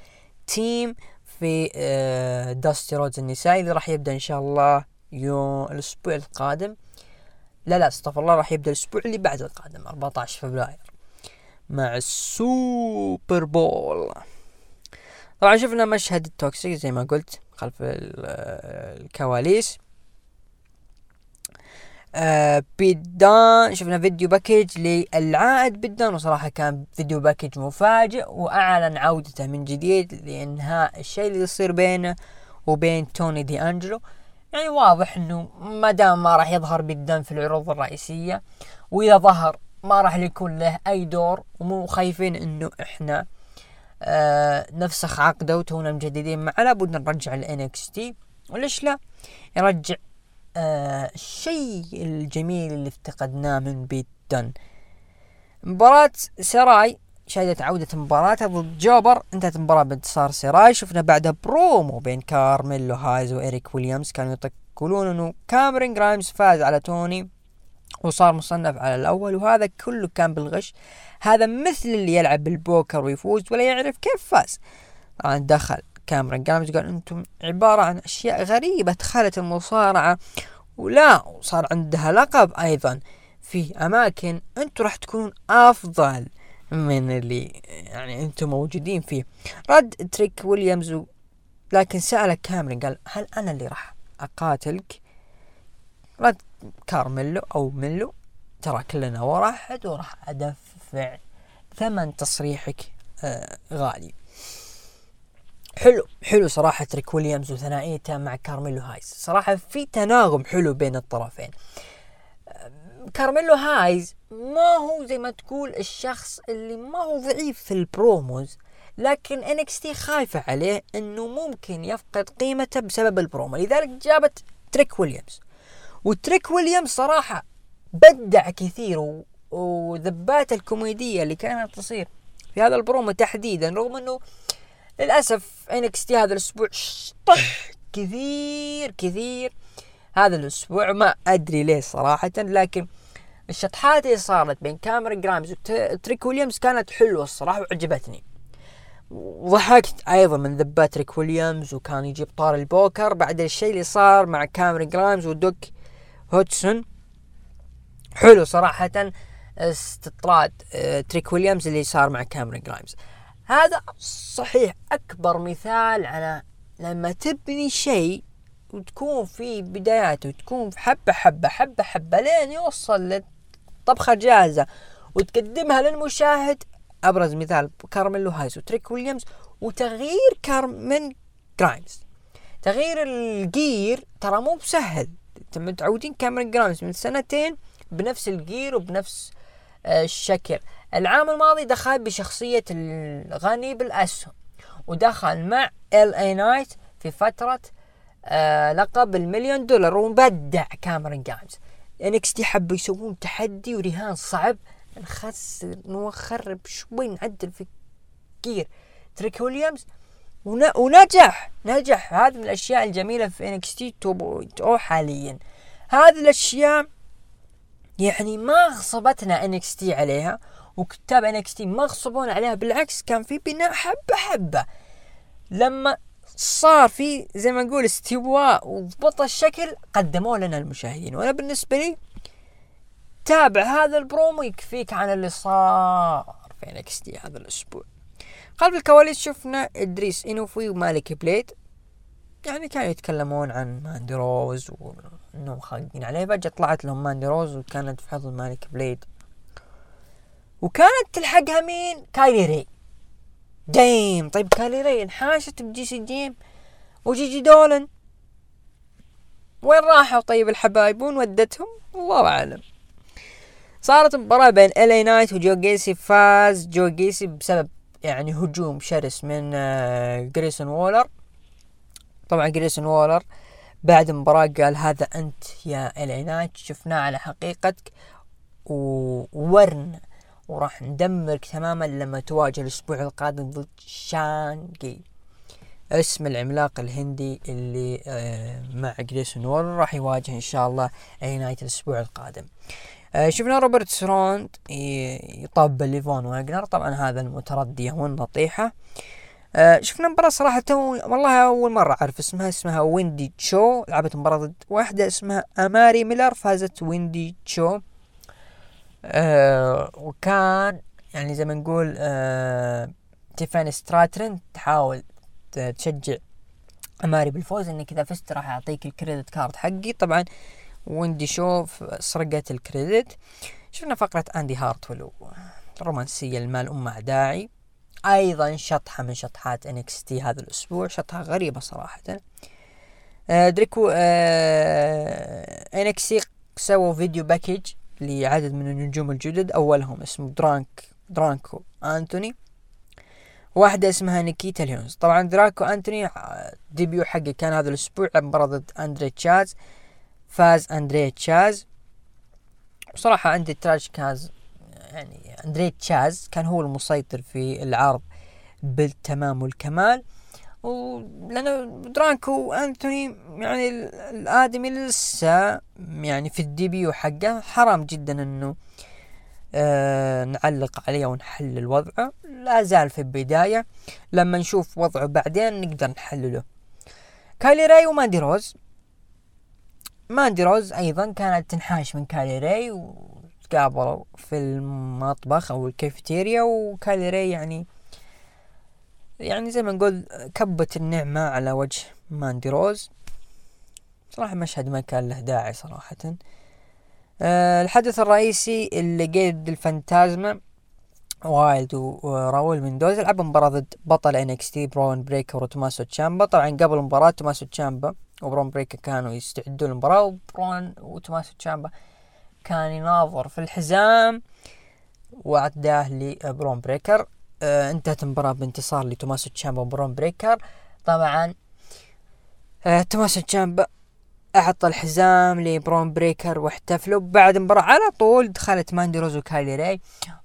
team في آه داستي رودز النسائي. اللي راح يبدأ إن شاء الله يوم الأسبوع القادم. لا لا استغفر الله راح يبدأ الأسبوع اللي بعد القادم 14 فبراير مع السوبر بول. طبعا شفنا مشهد التوكسيك زي ما قلت خلف الكواليس. آه بيت دن شفنا video package للعائد بيت دن وصراحة كان video package مفاجئ وأعلن عودته من جديد لإنهاء الشيء اللي يصير بينه وبين توني دي أنجلو يعني واضح إنه ما دام ما راح يظهر بيت دن في العروض الرئيسية وإذا ظهر ما راح يكون له أي دور ومو خايفين إنه إحنا آه نفسخ عقده وتونا مجددين معه لابد نرجع ال NXT وليش لا؟ يرجع آه الشيء الجميل اللي افتقدناه من بيت دن مباراة سراي شهدت عودة مباراتها ضد jobber انتهت المباراة بانتصار سراي شفنا بعدها برومو بين كارميلو هايز وتريك ويليامز كانوا يقولون إنه كاميرون جرايمز فاز على توني وصار مصنف على الأول وهذا كله كان بالغش. هذا مثل اللي يلعب بالبوكر ويفوز ولا يعرف كيف فاز. طبعا دخل كاميرون جرايمز قال أنتم عبارة عن أشياء غريبة دخلت المصارعة ولا وصار عندها لقب أيضا في أماكن أنتم راح تكونون أفضل. من اللي يعني أنتم موجودين فيه. رد تريك ويليامز. لكن سأله كاميرون قال هل أنا اللي راح أقاتلك؟ رد كارميلو أو ميلو ترى كلنا ورا احد وراح أدفع ثمن تصريحك آه غالي. حلو حلو صراحة تريك ويليامز وثنائيته مع كارميلو هايز صراحة في تناغم حلو بين الطرفين. كارميلو هايز ما هو زي ما تقول الشخص اللي ما هو ضعيف في ال promos لكن NXT خايفة عليه إنه ممكن يفقد قيمته بسبب البرومو لذلك جابت تريك ويليامز وتريك ويليامز صراحة بدع كثير. وذبات الكوميدية اللي كانت تصير في هذا البرومو تحديدا رغم إنه للأسف NXT هذا الأسبوع طح كثير كثير هذا الأسبوع ما أدري ليه صراحة لكن الشطحات اللي صارت بين كاميرون جرايمز وتريك ويليامز كانت حلوة الصراحة وعجبتني. وضحكت أيضا من ذبات تريك ويليامز وكان يجيب طاري البوكر بعد الشيء اللي صار مع كاميرون جرايمز ودوك هدسون حلو صراحة استطراد آه، تريك ويليامز اللي صار مع كاميرون جرايمز هذا صحيح أكبر مثال على لما تبني شيء وتكون في بداياته وتكون حبة حبة حبة حبة لين يوصل لطبخة جاهزة وتقدمها للمشاهد. أبرز مثال كارميلو هايس وتريك ويليامز وتغيير كاميرون جرايمز. تغيير ال gear ترى مو بسهل. متعودين كاميرون جرايمز من سنتين بنفس ال gear وبنفس آه، الشكل. العام الماضي دخل بشخصية الغني بالأسهم ودخل مع ال اي نايت في فترة آه لقب المليون دولار وبدع كاميرون جرايمز NXT حبوا يسوون تحدي ورهان صعب. نخسر نخرب شوي نعدل في gear تريك ويليامز. ونجح. نجح. هذه من الأشياء الجميلة في NXT أو حاليا. هذه الأشياء يعني ما غصبتنا NXT عليها وكتاب NXT ما غصبونا عليها بالعكس كان في بناء حبة حبة. لما صار في زي ما نقول استواء وضبط الشكل قدموه لنا المشاهدين. وأنا بالنسبة لي تابع هذا البرومو يكفيك عن اللي صار في NXT هذا الأسبوع. خلف الكواليس شفنا إدريس إنوفي ومالك بليد يعني كانوا يتكلمون عن ماندي روز وانهم خاقين عليه. فجأة طلعت لهم ماندي روز وكانت في حضن مالك بليد وكانت تلحقها مين؟ كايلي ري. دايم طيب كايلي ري انحاشت بجيسي جين وجيجي دولن. وين راحوا طيب الحبايب وين ودتهم؟ الله أعلم. صارت مباراة بين الي نايت وجو جيسي فاز. جو جيسي بسبب يعني هجوم شرس من جريسون وولر. طبعا جريسون وولر بعد المباراة قال هذا أنت يا الي نايت شفناه على حقيقتك وورن وراح ندمرك تماما لما تواجه الأسبوع القادم ضد شانجي اسم العملاق الهندي اللي مع جريسون وولر راح يواجه إن شاء الله الي نايت الأسبوع القادم. آه، شفنا روبرت ستون يطبل لفون واجنر. طبعا هذا المتردية والنطيحة. آه، شفنا مباراة صراحة والله أول مرة أعرف اسمها. اسمها ويندي تشو. لعبت مباراة ضد واحدة اسمها أماري ميلر. فازت ويندي تشو. أه وكان يعني زي ما نقول أه تيفاني ستراترن تحاول تشجع أماري بالفوز انك اذا فزت راح أعطيك ال credit card حقي. طبعا ويندي تشو سرقت ال credit. شفنا فقرة إندي هارتويل الرومانسية اللي ما لها داعي. أيضا شطحة من شطحات NXT هذا الأسبوع شطحة غريبة صراحة. آه دراكو آه انكس سووا video package لعدد من النجوم الجدد أولهم اسمه دراك دراكو أنتوني. واحدة اسمها نيكيتا ليونز. طبعا دراكو أنتوني debut حقه كان هذا الأسبوع مباراة ضد أندري تشاز فاز أندري تشاز. بصراحة أندري تشاز يعني أندري تشاز كان هو المسيطر في العرض بالتمام والكمال. ولأنه دراكو أنتوني يعني الآدمي لسه يعني في ال debut حقه. حرام جدا إنه آه نعلق عليه ونحلل وضعه لا زال في البداية. لما نشوف وضعه بعدين نقدر نحلله. كايلي راي وماندي روز. ماندي روز أيضا كانت تنحاش من كايلي راي وتقابلوا في المطبخ أو الكافيتيريا وكايلي راي يعني يعني زي ما نقول كبت النعمة على وجه ماندي روز. صراحة مشهد ما كان له داعي صراحة. أه الحدث الرئيسي ليقادو ديل فانتازما وايلد وراول مندوزا لعبوا مباراة ضد بطل NXT برون بريكر وتوماسو تشامبا. طبعا قبل المباراة توماسو تشامبا وبرون بريكر كانوا يستعدون للمباراة وبرون وتوماسو تشامبا كان يناظر في الحزام وأعطاه لبرون بريكر. آه انتهت المباراة بانتصار لتوماسو تشامبا وبرون بريكر. طبعا آه توماسو تشامبا أعطى الحزام لبرون بريكر واحتفلوا بعد المباراة. على طول دخلت ماندي روز وكايلي راي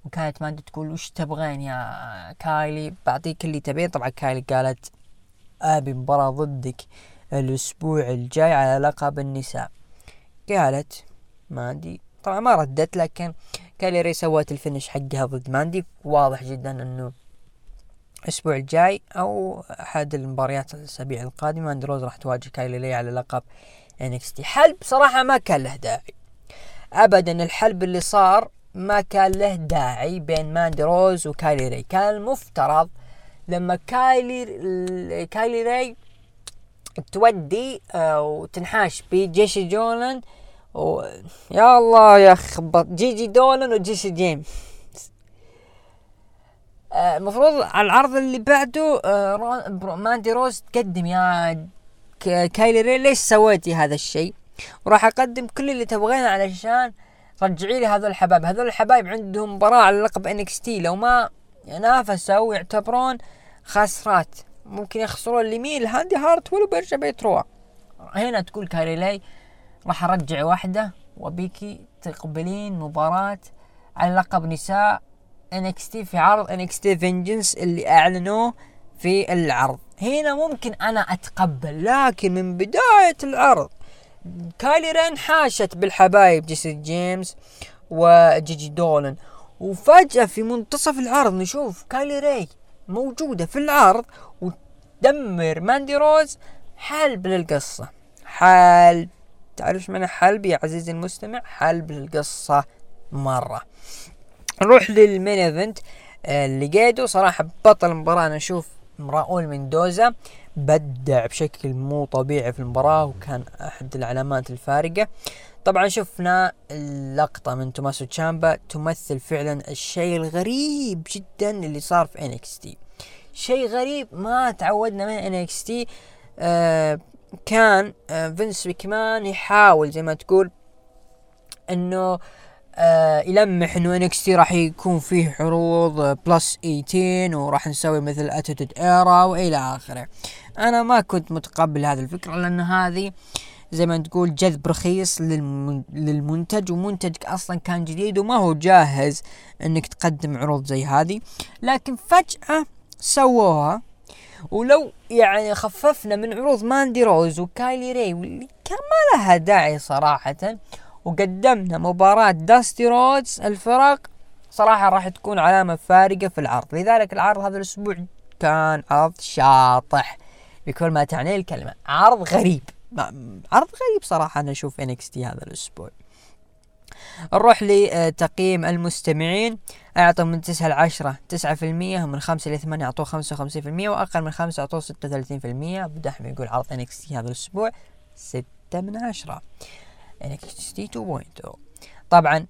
وكانت ماندي تقول وش تبغين يا كايلي؟ بعطيك اللي تبين طبعا كايلي قالت آبي مباراة ضدك الأسبوع الجاي على لقب النساء. قالت ماندي طبعا ما ردت لكن كايلي ري سوت ال finish حقها ضد ماندي. واضح جدا إنه الأسبوع الجاي أو أحد المباريات الأسابيع القادمة ماندي روز راح تواجه كايلي على لقب NXT حلب صراحة ما كان له داعي. ابدا الحلب اللي صار ما كان له داعي بين ماندي روز وكايلي ري. كان المفترض لما كايلي كايلي ري تودي وتنحاش بجيجي دولان و... يا الله يا خبط. جيجي دولان وجيسي جين. آه، المفروض على العرض اللي بعده آه، ماندي روز تقدم. يا كايلي ري ليش سويتي هذا الشيء؟ وراح أقدم كل اللي تبغينه علشان رجعي لي هذول الحبايب. هذول الحبايب عندهم مباراة على لقب NXT. لو ما نافسوا يعتبرون خاسرات ممكن يخسرون اليمين الهاندي هارت ولو بيرجع بيتروا هنا تقول كاريلاي راح أرجع واحدة وبيكي تقبلين مباراة على لقب نساء انكستي في عرض انكستي فينجنس اللي أعلنوه في العرض. هنا ممكن أنا أتقبل لكن من بداية العرض كايلي رين حاشت بالحبايب جيسي جيمس وجيجي دولن وفجأة في منتصف العرض نشوف كايلي ري موجودة في العرض وتدمر ماندي روز حلب للقصة حلب تعرف معنى حلب يا عزيزي المستمع؟ حلب للقصة مرة. نروح لل main event اللي قيدو صراحة بطل المباراة أنا أشوف راؤول ميندوزا بدع بشكل مو طبيعي في المباراة وكان أحد العلامات الفارقة. طبعا شفنا اللقطة من توماسو تشامبا تمثل فعلا الشيء الغريب جدا اللي صار في NXT. شيء غريب ما تعودنا من NXT. آه كان آه فينس ماكمان يحاول زي ما تقول إنه آه يلمح إنه NXT راح يكون فيه عروض plus 18 وراح نسوي مثل attitude era وإلى آخره. أنا ما كنت متقبل هذه الفكرة لأن هذه زي ما تقول جذب رخيص للمنتج ومنتجك أصلا كان جديد وما هو جاهز إنك تقدم عروض زي هذه. لكن فجأة سووها ولو يعني خففنا من عروض ماندي روز وكايلي ري واللي كان ما لها داعي صراحة وقدمنا مباراة داستي رودز الفرق صراحة راح تكون علامة فارقة في العرض. لذلك العرض هذا الأسبوع كان عرض شاطح بكل ما تعنيه الكلمة. عرض غريب. عرض غريب صراحة أنا أشوف NXT هذا الأسبوع. نروح لتقييم المستمعين. أعطوا من تسعة لعشرة تسعة في المية ومن خمسة لثمانية أعطوه خمسة وخمسين في المية وأقل من خمسة أعطوه ستة وثلاثين في المية. بدحم يقول عرض NXT هذا الأسبوع ستة من عشرة. NXT 2.0 طبعا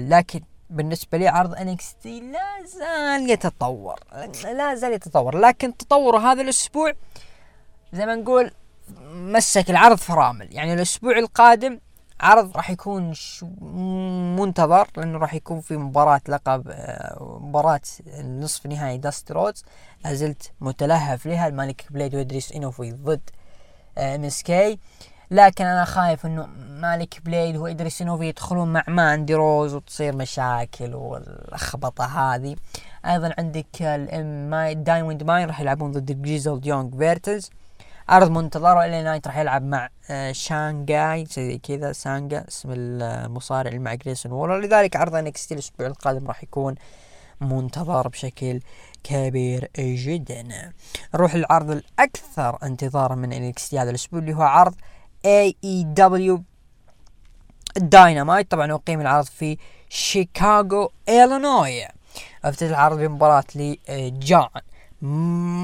لكن بالنسبة لي عرض NXT لا زال يتطور لا زال يتطور. لكن تطوره هذا الأسبوع زي ما نقول مسك العرض فرامل. يعني الأسبوع القادم عرض راح يكون منتظر لأنه راح يكون في مباراة لقب آه، مباراة نصف نهائي داستي رودز. لازلت متلهف لها. مالك بليد وإدريس إنوفي ضد MSK لكن أنا خايف إنه مالك بليد وإدريس إنوفي يدخلون مع ماندي روز وتصير مشاكل واللخبطة هذه. أيضا عندك الام ماي Diamond Mine راح يلعبون ضد Grizzled Young Veterans عرض منتظر LA Knight راح يلعب مع آه، شانغاي زي كذا. سانجا اسم المصارع اللي مع جريسون وولر لذلك عرض NXT الأسبوع القادم راح يكون منتظر بشكل كبير جدا. نروح للعرض الأكثر انتظارا من NXT هذا الأسبوع اللي هو عرض AEW Dynamite طبعا اقيم العرض في شيكاغو إلينوي. أفتتح العرض بمباراة لجون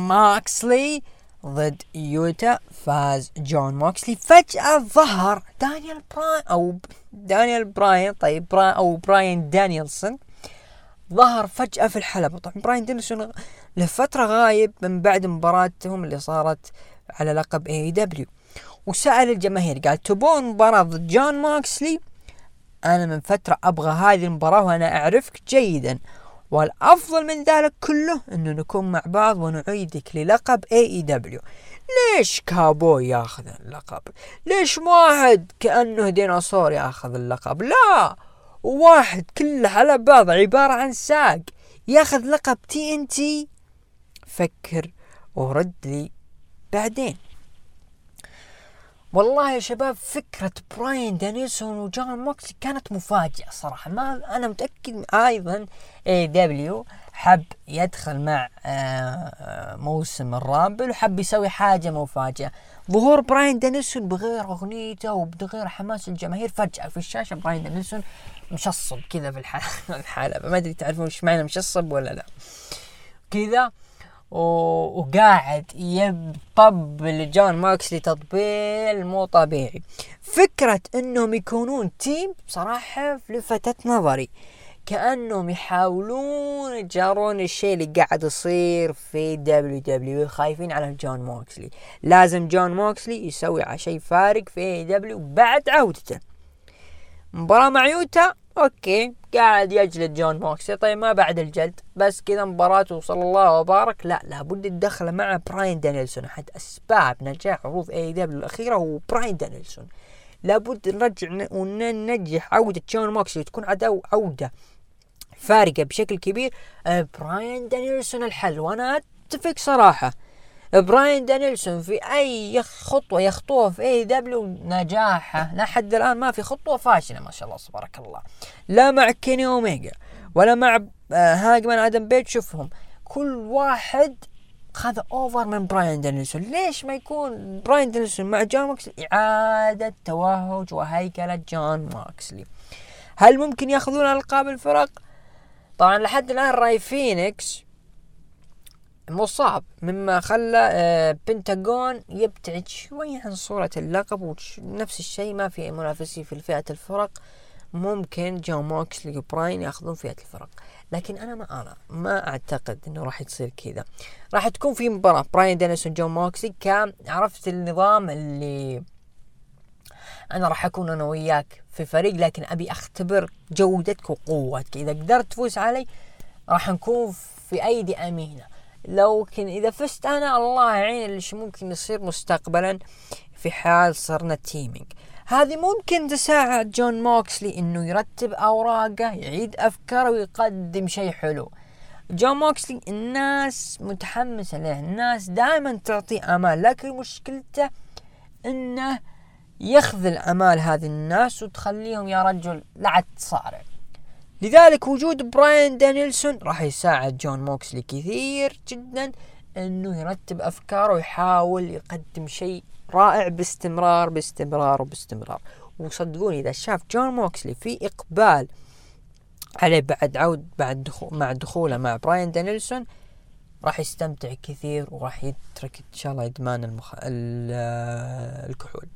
موكسلي. ضد يوتا فاز جون موكسلي فجأة ظهر دانيال براين أو دانيال براين طيب براين أو براين دانيلسون ظهر فجأة في الحلبة. طبعا براين دانيلسون لفترة غايب من بعد مباراتهم اللي صارت على لقب AEW وسأل الجماهير قال تبون مباراة ضد جون موكسلي أنا من فترة أبغى هذه المباراة وأنا أعرفك جيدا. والأفضل من ذلك كله أنه نكون مع بعض ونعيدك للقب AEW ليش كابوي ياخذ اللقب؟ ليش واحد كأنه ديناصور ياخذ اللقب؟ لا! واحد كله على بعض عبارة عن ساق ياخذ لقب TNT فكر ورد لي بعدين. والله يا شباب فكرة براين دانيلسون وجون موكسلي كانت مفاجئة صراحة. ما أنا متأكد أيضا AEW حب يدخل مع آه، موسم ال Rumble وحب يسوي حاجة مفاجئة ظهور براين دانيلسون بغير أغنيته وبغير حماس الجماهير فجأة في الشاشة براين دانيلسون مشصب كذا في الحلبة [laughs] ما أدري تعرفون إيش معنى مشصب ولا لا. كذا وقاعد يطبل جون موكسلي تطبيل مو طبيعي. فكرة إنهم يكونون team بصراحة لفتت نظري. كأنهم يحاولون يجارون الشيء اللي قاعد يصير في WWE خايفين على جون موكسلي لازم جون موكسلي يسوي شيء فارق في AEW بعد عودته. مباراة مع يوتا okay قاعد يجلد جون موكسلي طيب ما بعد الجلد بس كذا مباراة وصلى الله وبارك. لا لابد الدخل مع براين دانيلسون أحد أسباب نجاح عروض AEW الأخيرة هو براين دانيلسون. لابد نرجع وننجح عودة جون موكسلي تكون عدو عودة فارقة بشكل كبير. آه، براين دانيلسون الحل وأنا أتفق صراحة. براين دانيلسون في أي خطوة يخطوها في AEW نجاحه لحد الآن ما في خطوة فاشلة ما شاء الله تبارك الله. لا مع كيني اوميجا ولا مع آه، هانجمان آدم بيج شوفهم. كل واحد خذ over من براين دانيلسون. ليش ما يكون براين دانيلسون مع جون موكسلي إعادة توهج وهيكلة جون موكسلي هل ممكن ياخذون القاب الفرق؟ طبعا لحد الآن راي فينيكس مصاب مما خلى آه، بنتاغون يبتعد شوي عن صورة اللقب ونفس الشيء ما في منافسين في فئة الفرق. ممكن جون موكسلي وبراين ياخذون فئة الفرق. لكن أنا ما أنا ما أعتقد إنه راح تصير كذا. راح تكون في مباراة. براين دانيلسون جون موكسلي كان عرفت النظام اللي أنا راح أكون أنا وياك في فريق لكن أبي أختبر جودتك وقوتك. إذا قدرت تفوز علي راح نكون في أيدي أمينة. لكن إذا فزت أنا الله يعين اللي ممكن يصير مستقبلا في حال صرنا teaming هذه ممكن تساعد جون موكسلي إنه يرتب أوراقه يعيد أفكاره ويقدم شيء حلو. جون موكسلي الناس متحمسة له الناس دائما تعطيه أمال لكن مشكلته إنه يخذل أمال هذه الناس وتخليهم يا رجل لا تصارع. لذلك وجود براين دانيلسون راح يساعد جون موكسلي كثير جدا أنه يرتب أفكاره ويحاول يقدم شيء رائع باستمرار باستمرار وباستمرار. وصدقوني إذا شاف جون موكسلي في إقبال عليه بعد عود بعد دخول مع دخوله مع براين دانيلسون راح يستمتع كثير وراح يترك إن شاء الله إدمان المخ... الكحول.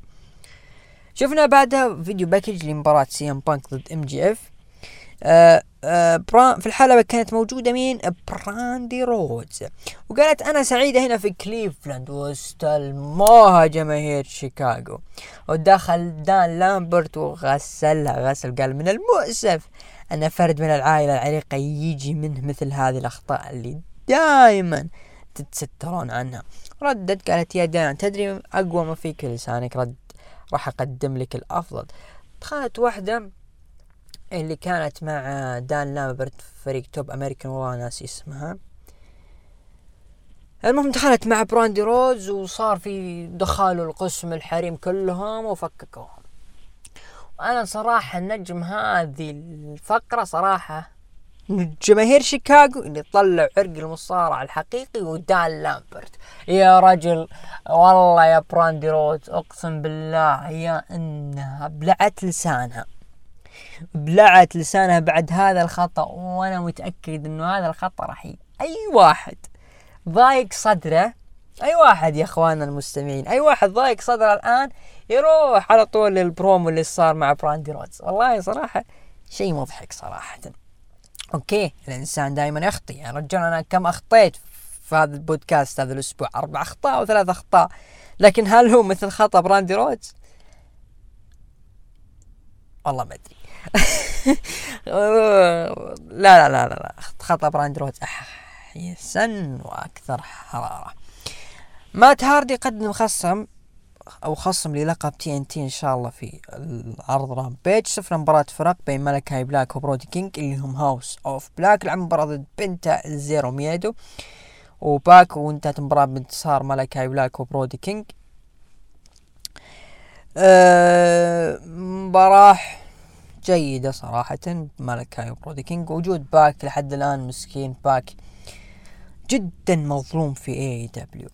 شفنا بعدها video package لمباراة سي إم بانك ضد إم جي إف. آه آه في الحلبة كانت موجودة مين؟ براندي رودز وقالت أنا سعيدة هنا في كليفلاند واستلموها جماهير شيكاغو. ودخل دان لامبرت وغسلها غسل قال من المؤسف أن فرد من العائلة العريقة يجي منه مثل هذه الأخطاء اللي دائما تتسترون عنها. ردت قالت يا دان تدري أقوى ما فيك لسانك رد راح أقدم لك الأفضل. دخلت واحدة اللي كانت مع دان لامبرت في فريق توب أمريكان والله ناسي اسمها المهم دخلت مع براندي رودز وصار في دخلوا القسم الحريم كلهم وفككوهم. وأنا صراحة نجم هذه الفقرة صراحة جماهير شيكاغو اللي طلع عرق المصارع الحقيقي ودان لامبرت. يا رجل والله يا براندي روز أقسم بالله يا إنها بلعت لسانها. بلعت لسانها بعد هذا الخطأ وأنا متأكد أنه هذا الخطأ راح أي واحد ضايق صدره أي واحد يا إخواننا المستمعين أي واحد ضايق صدره الآن يروح على طول للبرومو اللي صار مع براندي رودز والله صراحة شيء مضحك صراحة. أوكي الإنسان دائما يخطي. يا رجال أنا كم أخطيت في هذا البودكاست هذا الأسبوع؟ أربع أخطاء أو ثلاث أخطاء. لكن هل هو مثل خطأ براندي رودز؟ والله ما أدري. [laughs] لا لا لا لا خطأ براندي رودز أحسن وأكثر حرارة. مات هاردي قدم خصم أو خصم للقب TNT إن شاء الله في العرض رامبيج شفنا مباراة فرق بين ملكاي بلاك وبرودي كينج اللي هم هاوس أوف بلاك. لعب مباراة ضد بنتا إل زيرو ميدو وباك وانتهت المباراة بانتصار ملكاي بلاك وبرودي كينج. أه مباراة جيدة صراحة مالكاي وبرودي كينج وجود باك لحد الآن مسكين باك جدا مظلوم في AEW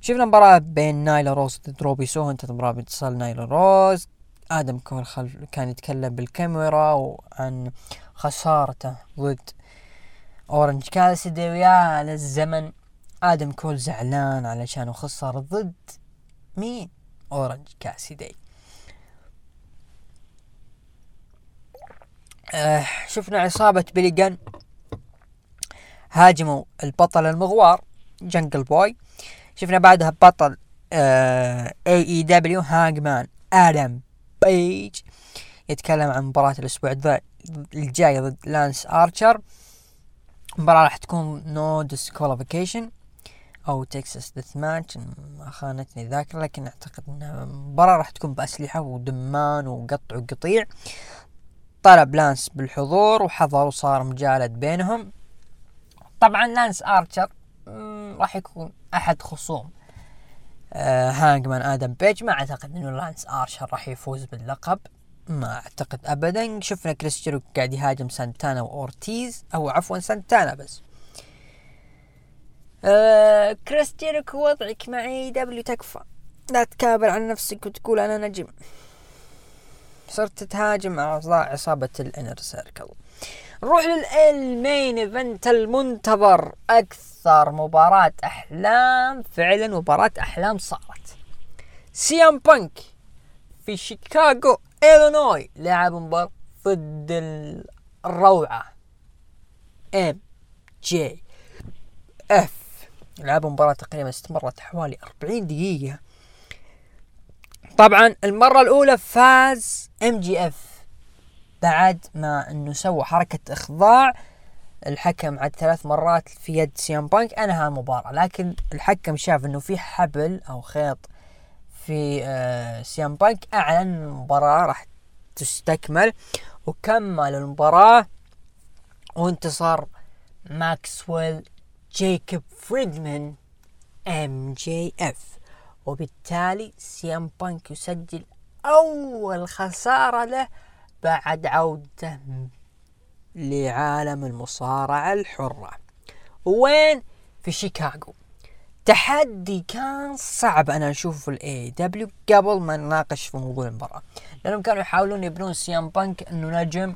شفنا مباراة بين نايلا روز ضد روبي سو انتهت المباراة بانتصار نايلا روز. آدم كول خلف كان يتكلم بالكاميرا وعن خسارته ضد أورنج كاسيدي ويا للزمن آدم كول زعلان علشان خسر ضد مين؟ أورنج كاسيدي آه شفنا عصابة بيليجان هاجموا البطل المغوار جنجل بوي. شفنا بعدها بطل AEW هانجمان آدم بيج. يتكلم عن مباراة الأسبوع الجاي ضد لانس آرشر. المباراة راح تكون no disqualification أو Texas death match ما خانتني الذاكرة لكن أعتقد إنها مباراة راح تكون بأسلحة ودمان وقطع وقطيع. طلب لانس بالحضور وحضر وصار مجالد بينهم. طبعا لانس ارشر راح يكون أحد خصوم. آه هانجمان آدم بيج ما أعتقد إنه لانس ارشر راح يفوز باللقب. ما أعتقد ابدا. شفنا كريس قاعد يهاجم سانتانا وأورتيز أو عفوا سانتانا بس. آه كريس جيريكو وضعك مع AEW تكفى. لا تكابر عن نفسك وتقول أنا نجم. صرت تهاجم أعضاء عصابة الإنر سيركل. نروح لل main event المنتظر. أكثر مباراة أحلام فعلا مباراة أحلام صارت. سي ام بانك في شيكاغو إلينوي لعب مباراة ضد الروعة. ام جي اف لعبوا مباراة تقريبا استمرت حوالي 40 دقيقة. طبعا المرة الأولى فاز ام جي اف بعد ما إنه سوى حركة إخضاع الحكم عد ثلاث مرات في يد سي ام بانك. انهى المباراة لكن الحكم شاف إنه في حبل أو خيط في آه سي ام بانك. أعلن المباراة راح تستكمل. وكمل المباراة وانتصر ماكسويل جيكوب فريدمان ام جي اف وبالتالي سي ام بانك يسجل أول خسارة له بعد عودته لعالم المصارعة الحرة. وين؟ في شيكاغو. تحدي كان صعب أنا أشوفه في الاي دبليو قبل ما نناقش في موضوع المباراة. لأنهم كانوا يحاولون يبنون سي ام بانك إنه نجم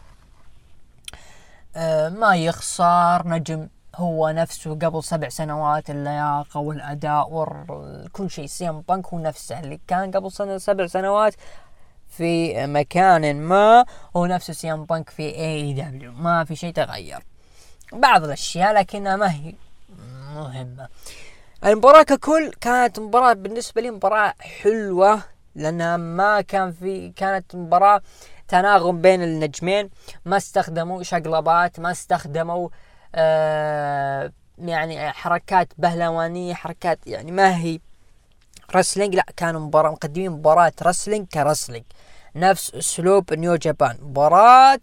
آه ما يخسر نجم هو نفسه قبل سبع سنوات اللياقة والأداء وكل شيء سي ام بانك هو نفسه اللي كان قبل سنة سبع سنوات في مكان ما هو نفسه سي ام بانك في اي دبليو ما في شيء تغير. بعض الأشياء لكنها ما هي مهمة. المباراة ككل كانت مباراة بالنسبة لي مباراة حلوة لأنها ما كان في كانت مباراة تناغم بين النجمين. ما استخدموا شقلبات ما استخدموا آه يعني حركات بهلوانية حركات يعني ما هي رسلينج لا كانوا مباراة مقدمين مباراة رسلينج كرسلينج نفس أسلوب نيو جابان مباراة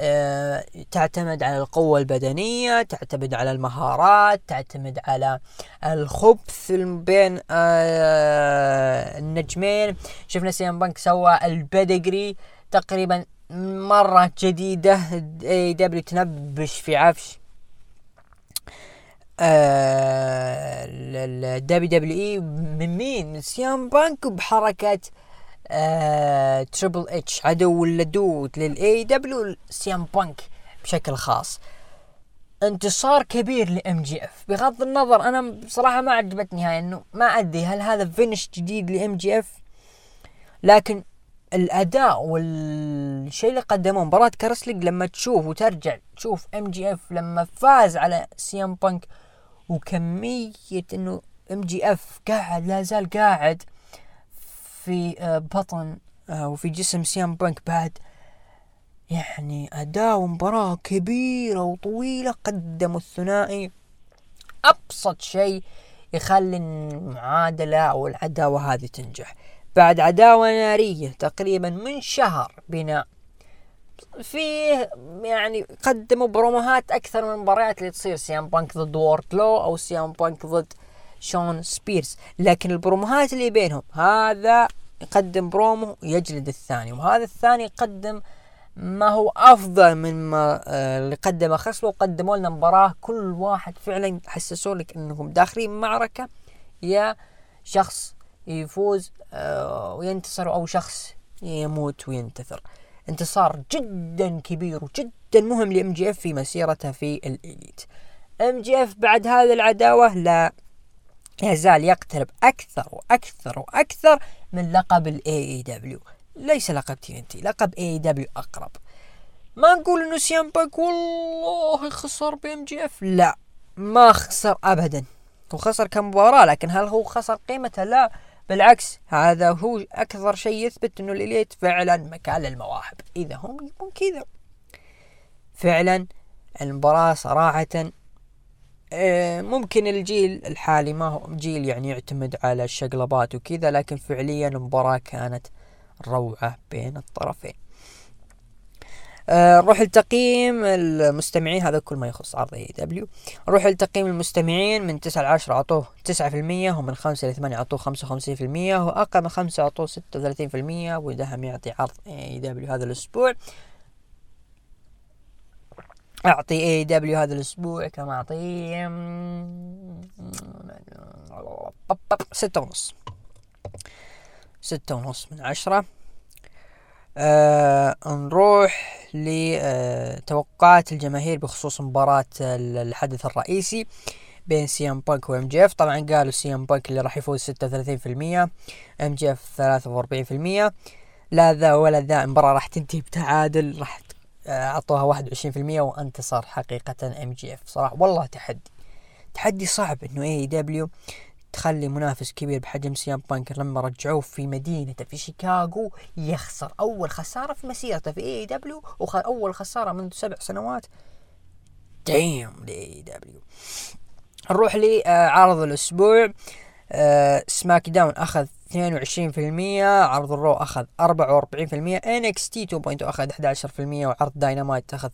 آه تعتمد على القوة البدنية تعتمد على المهارات تعتمد على الخبث بين آه النجمين. شفنا سي ام بانك سوى ال pedigree تقريبا مرة جديدة. إي دبليو تنبش في عفش. الدبليو دبليو اي من مين؟ من سي ام بانك بحركة آه تريبل اتش عدو اللدود للاي دبليو سي ام بانك بشكل خاص. انتصار كبير لام جي اف بغض النظر أنا بصراحة ما عجبتني هاي إنه ما أدري هل هذا finish جديد لام جي اف لكن الأداء والشيء اللي قدموه مباراة ك wrestling لما تشوف وترجع تشوف ام جي اف لما فاز على سي ام بانك وكمية إنه ام جي اف قاعد لا زال قاعد في آه، بطن آه، وفي جسم سي ام بانك بعد. يعني أداء ومباراة كبيرة وطويلة قدموا الثنائي. أبسط شيء يخلي المعادلة أو العداوة هذه تنجح. بعد عداوة نارية تقريبا من شهر بناء. فيه يعني قدموا بروموهات أكثر من المباريات اللي تصير سي ام بانك ضد وردلو أو سي ام بانك ضد شون سبيرز. لكن البروموهات اللي بينهم هذا يقدم برومو يجلد الثاني وهذا الثاني يقدم ما هو أفضل من ما آه، اللي قدمه. خصمه وقدموا لنا مباراة كل واحد فعلا حسسوا لك انهم داخلين معركة يا شخص يفوز آه، وينتصر أو شخص يموت ويندثر. انتصار جدا كبير وجدا مهم لام جي اف في مسيرته في الإليت. ام جي اف بعد هذه العداوة لا يزال يقترب أكثر وأكثر وأكثر من لقب الاي اي دبليو ليس لقب تي إن تي لقب اي دبليو أقرب. ما نقول إنه سي ام بانك؟ والله خسر بام جي اف؟ لا ما خسر ابدا. هو خسر كمباراة لكن هل هو خسر قيمته؟ لا. بالعكس هذا هو أكثر شيء يثبت إنه الإليت فعلا مكان للمواهب إذا هم يبون كذا. فعلا المباراة صراحة آه، ممكن الجيل الحالي ما هو جيل يعني يعتمد على الشقلبات وكذا لكن فعليا المباراة كانت روعة بين الطرفين. نروح لتقييم المستمعين هذا كل ما يخص عرض اي دبليو نروح لتقييم المستمعين من 9 ل 10 اعطوه 9% ومن 5 ل 8 اعطوه 55% واقل من 5 اعطوه 36% ودهم يعطي عرض اي دبليو هذا الأسبوع اعطي اي دبليو هذا الأسبوع كم اعطيه ستة ونص ستة ونص من عشرة آه نروح لتوقعات الجماهير بخصوص مباراة الحدث الرئيسي بين سي إم بانك وام جي إف. طبعا قالوا سي إم بانك اللي راح يفوز 36% إم جي إف 43% لا ذا ولا ذا المباراة راح تنتهي بتعادل راح أعطوها 21% وانتصر حقيقة إم جي إف. صراحة والله تحدي تحدي صعب إنه اي دبليو تخلي منافس كبير بحجم سي ام بانك لما رجعوه في مدينته في شيكاغو يخسر. أول خسارة في مسيرته في اي دبليو واول خسارة منذ سبع سنوات. دايم لاي دبليو نروح لعرض الأسبوع. سماك داون أخذ 22% عرض الرو أخذ 44% ان اكس تي 2.0 أخذ 11% وعرض داينامايت أخذ 23%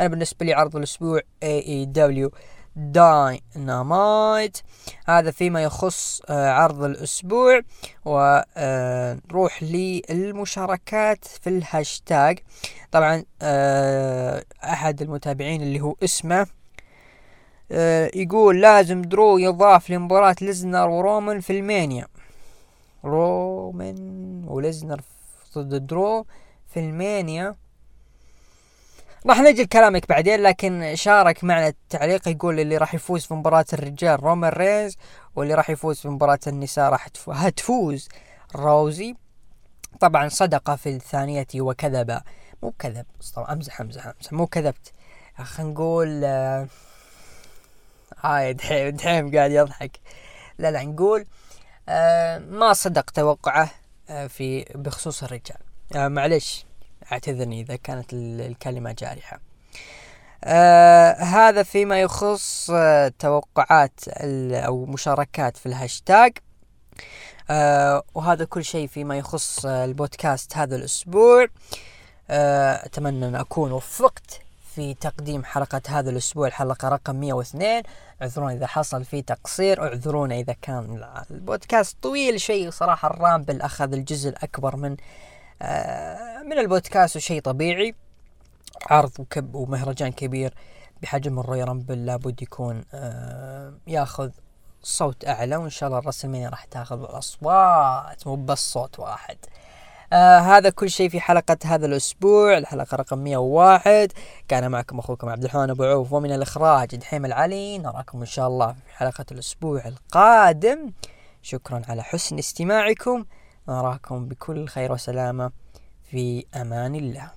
أنا بالنسبة لي عرض الأسبوع اي اي دبليو داينامايت هذا فيما يخص آه، عرض الأسبوع ونروح آه، للمشاركات في الهاشتاج. طبعا آه، أحد المتابعين اللي هو اسمه يقول لازم درو يضاف لمباراة ليزنر ورومان في المانيا. رومان وليزنر ضد درو في المانيا. راح نجي لكلامك بعدين لكن شارك معنا التعليق يقول اللي راح يفوز في مباراة الرجال رومان رينز واللي راح يفوز في مباراة النساء راح هتفوز روزي. طبعا صدق في الثانية وكذب مو كذب طبعا أمزح أمزح أمزح. مو كذبت. خلينا نقول آه هاي دحيم دحيم قاعد يضحك. لا لا نقول آه ما صدق توقعه آه في بخصوص الرجال. آه معلش أعتذرني إذا كانت الكلمة جارحة. آه هذا فيما يخص آه توقعات أو مشاركات في الهاشتاج. آه وهذا كل شيء فيما يخص آه البودكاست هذا الأسبوع. آه أتمنى أن أكون وفقت في تقديم حلقة هذا الأسبوع. الحلقة رقم 102 اعذرونا إذا حصل في تقصير. اعذرونا إذا كان البودكاست طويل شيء. صراحة ال Rumble أخذ الجزء الأكبر من من البودكاست وشيء طبيعي. عرض وكب ومهرجان كبير بحجم ال Royal Rumble لابد يكون آه، ياخذ صوت أعلى وإن شاء الله ال WrestleMania راح تاخذ الأصوات مو بس صوت واحد. آه هذا كل شيء في حلقة هذا الأسبوع. الحلقة رقم 101 كان معكم أخوكم عبد الرحمن أبو عوف ومن الإخراج دحيم العلي نراكم إن شاء الله في حلقة الأسبوع القادم. شكرا على حسن استماعكم. نراكم بكل خير وسلامة. في أمان الله.